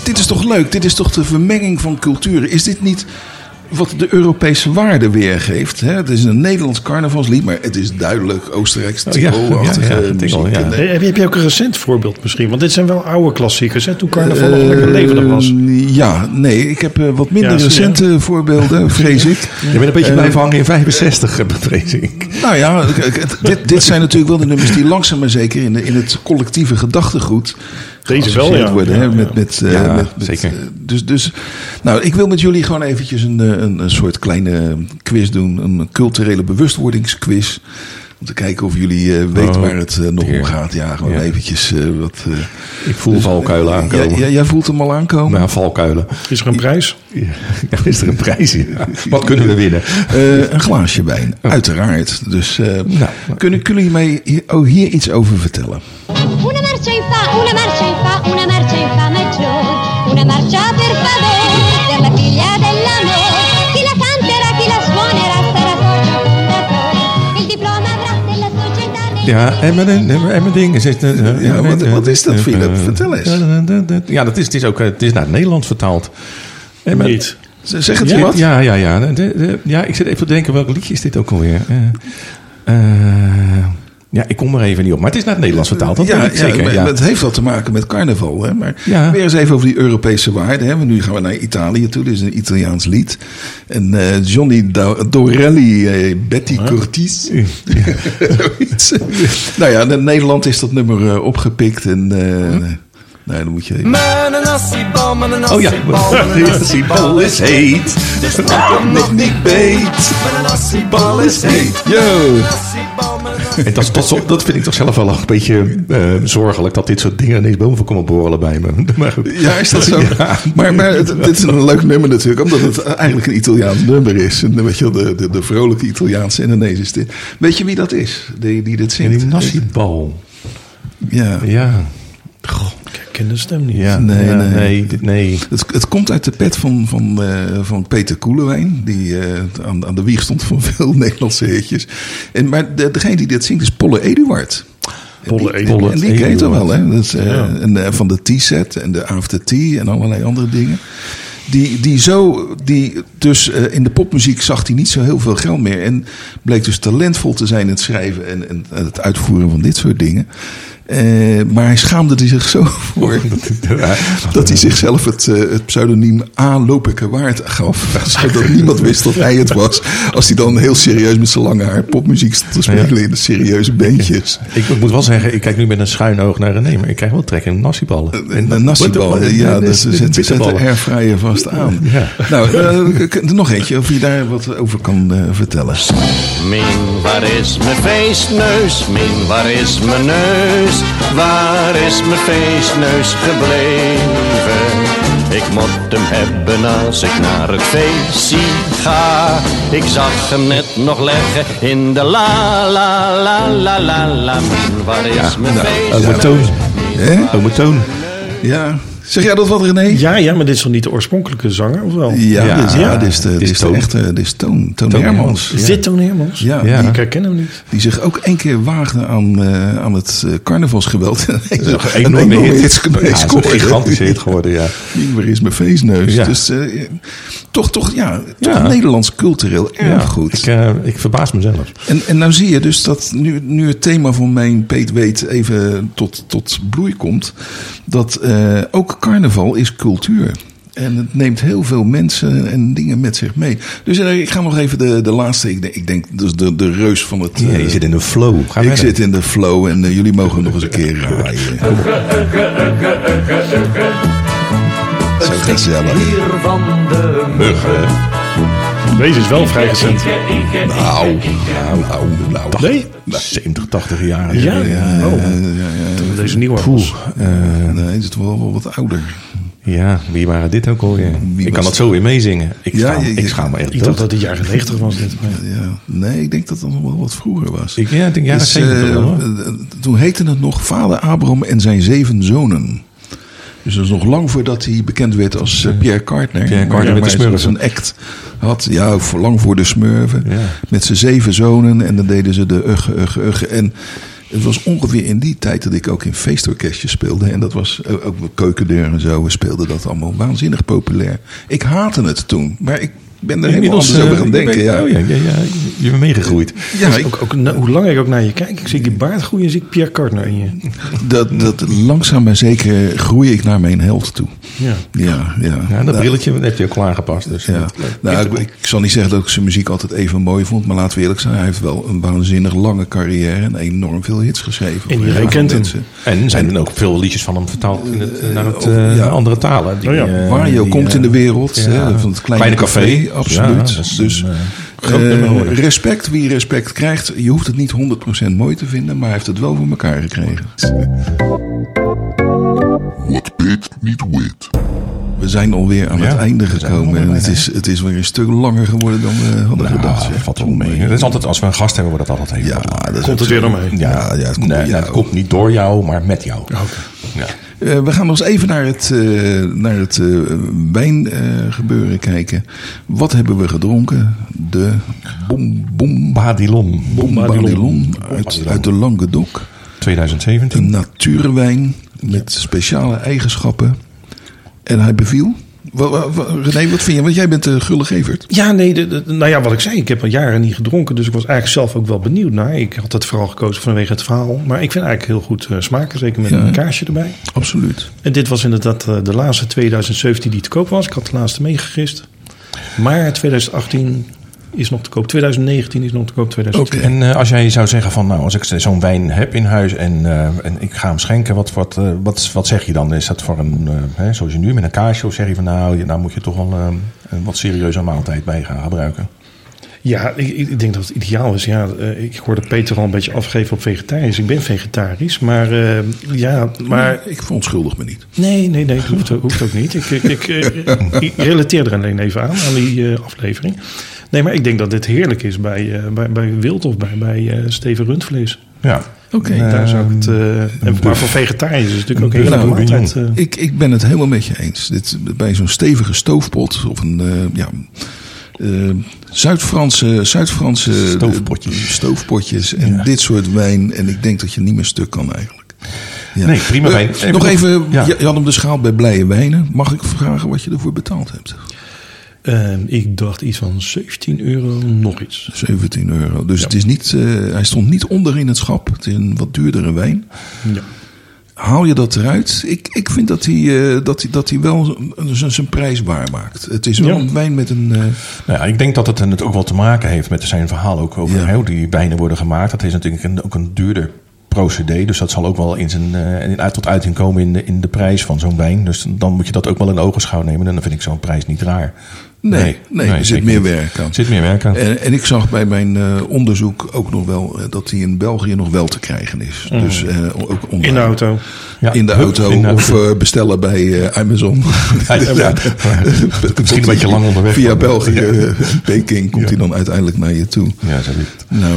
dit is toch leuk? Dit is toch de vermenging van culturen? Is dit niet wat de Europese waarde weergeeft? Hè? Het is een Nederlands carnavalslied, maar het is duidelijk Oostenrijks Oh, ja, Tirol-achtige ja, muziek. ja. En, eh, heb, je, heb je ook een recent voorbeeld misschien? Want dit zijn wel oude klassiekers, hè? Toen carnaval nog lekker levendig was. eh, ja, nee, ik heb eh, wat minder je. recente voorbeelden, vrees ik. Je bent een beetje blijven hangen in 65, eh, vrees ik. Nou ja, dit, dit zijn natuurlijk wel de nummers die langzaam maar zeker in, de, in het collectieve gedachtegoed Deze wel, ja. worden. Ja, hè, ja. met, met, eh, Ja, met, met, zeker. eh, dus, dus, nou, ik wil met jullie gewoon eventjes een, eh, een, een soort kleine quiz doen. Een culturele bewustwordingsquiz. Om te kijken of jullie eh, weten Oh, waar het nog om gaat. Ja, gewoon Ja. eventjes eh, wat... eh, Ik voel valkuilen aankomen. ja, ja, jij voelt hem al aankomen? Nou, valkuilen. Is er een prijs? Ja, is er een prijs in? Wat kunnen we winnen? Eh, een glaasje wijn, uiteraard. Dus eh, Nou. kunnen, kunnen jullie mij hier, oh, hier iets over vertellen? Una marcia in fa, una marcia Una marcia per favore, per la figlia dell'amore. Chi la canterà, chi la suonerà, sarà socio fondatore. Il diploma avrà della società Ja, en mijn, en mijn ding is... het, eh, Ja, eh, wat- eh, wat is dat, Philip? Vertel eens. Ja, dat is, het is ook het is naar het Nederlands vertaald. En Niet. Z- Zeg het Ja, je wat? Ja, ja, ja. De, de- ja, ik zit even te denken, welk liedje is dit ook alweer? Eh, eh, ja, ik kom er even niet op. Maar het is naar het Nederlands vertaald, dat ja, zeker. Ja, Het heeft wat te maken met carnaval. Hè? Maar Ja. weer eens even over die Europese waarden. Hè? Want nu gaan we naar Italië toe. Dit is een Italiaans lied. En eh, Johnny Do- Dorelli, eh, Betty Cortis. Zoiets. nou ja, in Nederland is dat nummer eh, opgepikt. En eh, nou, dan moet je... Oh ja, die bal is heet. Nog niet beet. Bal is heet. Yo. En dat, zo- dat vind ik toch zelf wel een beetje eh, zorgelijk... dat dit soort dingen ineens boven komen borrelen bij me. Maar goed. Ja, is dat zo? Ja. Maar, maar het, dit is een leuk nummer natuurlijk, omdat het eigenlijk een Italiaans nummer is. En weet je wel, de, de, de vrolijke Italiaanse Ineens is dit. Weet je wie dat is, die, die dit En zingt? die nassibal. Ja. Ja. Goh. Ik ken de stem niet. Ja, Nee, ja, nee. nee. Het, het komt uit de pet van, van, eh, van Peter Koelewijn, die eh, aan, aan de wieg stond van veel Nederlandse hitjes. En, maar de, degene die dit zingt is Polle Eduard. Polle En die- Eduard. En die ken je toch Eduard. wel, hè? Dat is, eh, Ja. en, eh, van de T-set en de After Tea en allerlei andere dingen. Die, die zo, die dus eh, in de popmuziek zag hij niet zo heel veel geld meer. En bleek dus talentvol te zijn in het schrijven en, en het uitvoeren van dit soort dingen. Eh, maar hij schaamde er zich zo voor dat hij zichzelf het, eh, het pseudoniem A. Lopeke Waard gaf. Zodat niemand wist dat hij het was. Als hij dan heel serieus met zijn lange haar popmuziek stond te spelen in de serieuze bandjes. Ik, ik moet wel zeggen, ik kijk nu met een schuin oog naar René, maar ik krijg wel trek in nassiballen. En een nassibal, ja, dus ze zet, zet de airfryer vast aan. Ja. Nou, eh, k- nog eentje, of je daar wat over kan vertellen. Min, waar is mijn feestneus? Min, waar is mijn neus? Waar is mijn feestneus gebleven? Ik moet hem hebben als ik naar het feestje ga. Ik zag hem net nog leggen in de la la la la la la. Waar is mijn Ome feestneus? Toon. Hè? Ome Toon. Ja, zeg jij dat wat René? Ja, ja, maar dit is toch niet de oorspronkelijke zanger, of wel? Ja, Ja, dit, is- ja, ja. dit is de, Dit dit is de echte, dit is Toon, Toon, Toon Hermans. Hermans. Is dit Toon Hermans? Ja, Ja. Die, Ik herken hem niet. die zich ook één keer waagde aan, eh, aan het eh, carnavalsgeweld. En Dat is een een enorme hit. hit Ja, het is een gigantische hit geworden, ja. Waar is mijn feestneus? Ja. Dus eh, toch, toch, ja, toch Ja. Nederlands cultureel erg goed. Ik, eh, ik verbaas mezelf. En, en nou zie je dus dat nu, nu het thema van mijn Peet Weet even tot, tot bloei komt. Dat eh, ook carnaval is cultuur. En het neemt heel veel mensen en dingen met zich mee. Dus eh, ik ga nog even de, de laatste. Ik denk, ik denk dus de, de reus van het. Ja, eh, je zit in de flow. Ga ik zit in de flow en eh, jullie mogen nog eens een keer raaien. Zo gezellig. Deze is wel vrij recent. Nou, nou, nou, nou. Nee? 70, 80 jaar. Ja? Oh, Ja, ja, deze nieuwe. Poeh. eh, nee, het is toch wel, wel wat ouder. ja, wie waren dit ook alweer? Wie ik kan was dat zo weer meezingen. Ik, Ja, schaam, je- ik schaam me echt Ik dacht dat het jaren 90 was dit. Ja, nee, ik denk dat dat nog wel wat vroeger was. Ik, ja, ik denk jaren Dus, 70 eh, wel, eh, toen heette het nog Vader Abraham en zijn zeven zonen. Dus dat is nog lang voordat hij bekend werd als eh, Pierre Cartner. Pierre Maar- met de Smurfen. Zijn act had, ja, lang voor de smurven. Ja. Met zijn zeven zonen. En dan deden ze de ugge, ugge, ugge. En het was ongeveer in die tijd dat ik ook in feestorkestjes speelde. En dat was eh, ook keukendeur en zo. We speelden dat allemaal waanzinnig populair. Ik haatte het toen. Maar ik ben er helemaal Inmiddels, anders over eh, gaan denken. Ja. Oh ja, ja, ja, je bent meegegroeid. Ja, Dus ik, ook, ook, hoe langer ik ook naar je kijk, ik zie die baard groeien, zie ik Pierre Cartner in je. dat, dat langzaam maar zeker groei ik naar mijn held toe. Ja. Ja, ja. Ja, dat Nou, brilletje heb je ook klaargepast. Dus Ja. dat- Nou, ik, ik zal niet zeggen dat ik zijn muziek altijd even mooi vond. Maar laten we eerlijk zijn, hij heeft wel een waanzinnig lange carrière. En enorm veel hits geschreven. En voor iedereen kent hem. En zijn er ook veel liedjes van hem vertaald in het, naar het, Oh, eh, ja. andere talen. Die, Oh ja. eh, die, komt in de wereld. ja. hè, van het kleine, café, absoluut. Ja, dat is dus eh, Eh, respect, wie respect krijgt. Je hoeft het niet 100% mooi te vinden, maar hij heeft het wel voor elkaar gekregen. Wat Peet niet weet. We zijn alweer aan Ja, het einde gekomen. En het is, het is weer een stuk langer geworden dan we hadden Nou, gedacht. dat zeg. valt wel mee. Het is altijd, als we een gast hebben, wordt dat altijd heel Ja, dat is Komt het weer mee? Ja, ja, het komt nee, door nee, jou. het komt niet door jou, maar met jou. Ja. Eh, we gaan nog eens even naar het, eh, naar het eh, wijngebeuren kijken. Wat hebben we gedronken? De Bom Bom Badilon Bombadilon uit, uit de Languedoc. 2017. Een natuurwijn met speciale eigenschappen. En hij beviel. René, wat vind je? Want jij bent de gulle gevert. Ja, nee, de, de- nou ja, wat ik zei, ik heb al jaren niet gedronken, dus ik was eigenlijk zelf ook wel benieuwd naar. Ik had het vooral gekozen vanwege het verhaal, maar ik vind eigenlijk heel goed eh, smaken, zeker met Ja. een kaarsje erbij. Absoluut. En dit was inderdaad eh, de laatste 2017 die te koop was. Ik had de laatste meegegist. Maar 2018 is nog te koop, 2019 is nog te koop, 2020. En eh, als jij zou zeggen van, nou, als ik zo'n wijn heb in huis en, eh, en ik ga hem schenken, wat, wat, eh, wat, wat zeg je dan? Is dat voor een, eh, hè, zoals je nu met een kaarsje, of zeg je van, nou, je- nou moet je toch wel een wat serieuze maaltijd bij gaan gebruiken? Ja, ik, ik denk dat het ideaal is. Ja, eh, ik hoorde Peter al een beetje afgeven op vegetarisch. Ik ben vegetarisch, maar eh, ja, maar Maar ik verontschuldig me niet. nee, nee, nee, dat hoeft, ook- hoeft ook niet. Ik, ik, ik, ik relateer er alleen even aan, aan die eh, aflevering. Nee, maar ik denk dat dit heerlijk is bij, eh, bij, bij wild of bij, bij eh, steven rundvlees. Ja. Oké. Daar zou ik het, eh, en, maar voor vegetariërs is het natuurlijk ook leuke maaltijd. eh. Ik, ik ben het helemaal met je eens. Dit, bij zo'n stevige stoofpot of een eh, ja, eh, Zuid-Franse, Zuid-Franse Stoofpotjes. stoofpotjes en Ja. dit soort wijn. En ik denk dat je niet meer stuk kan eigenlijk. Ja. Nee, prima Eh, wijn. Nog even, ja. je, je had hem dus gehaald bij Blije Wijnen. Mag ik vragen wat je ervoor betaald hebt? Eh, ik dacht iets van 17 euro, nog iets. 17 euro. Dus het is niet, eh, hij stond niet onder in het schap. Het is een wat duurdere wijn. Ja. Haal je dat eruit? Ik, ik vind dat hij, eh, dat hij, dat hij wel zijn- zijn prijs waarmaakt. Het is wel Ja. een wijn met een... eh, Nou ja, ik denk dat het het ook wel te maken heeft met zijn verhaal ook over hoe die wijnen worden gemaakt. Dat is natuurlijk een, ook een duurder procedé. Dus dat zal ook wel in zijn, eh, in, uit, tot uiting komen in de, in de prijs van zo'n wijn. Dus dan moet je dat ook wel in ogenschouw nemen. En dan vind ik zo'n prijs niet raar. Nee, nee, er zit meer niet. werk aan. Er zit meer werk aan. En, en ik zag bij mijn eh, onderzoek ook nog wel eh, dat hij in België nog wel te krijgen is. Dus eh, ook online. Mm. In de auto. Ja, in de hup, auto in de of auto. bestellen bij eh, Amazon. Ja, ja. Misschien een beetje lang onderweg. Via België, Peking, komt hij dan uiteindelijk naar je toe. Ja, zo. Nou,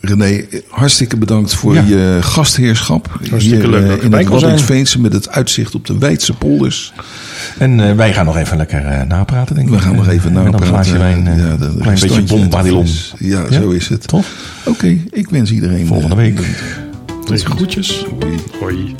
René, hartstikke bedankt voor Ja. je gastheerschap. Hartstikke Hier, leuk dat ik in het. Waddinxveense met het uitzicht op de Weidse polders. En eh, wij gaan nog even lekker eh, napraten, denk ik. We gaan nog even Eh, Met napraten. een glaasje wijn. Ja, een klein beetje fles. Ja, Ja? zo is het. Toch? Oké, ik wens iedereen... Volgende week. Tot groetjes. Hoi. Hoi.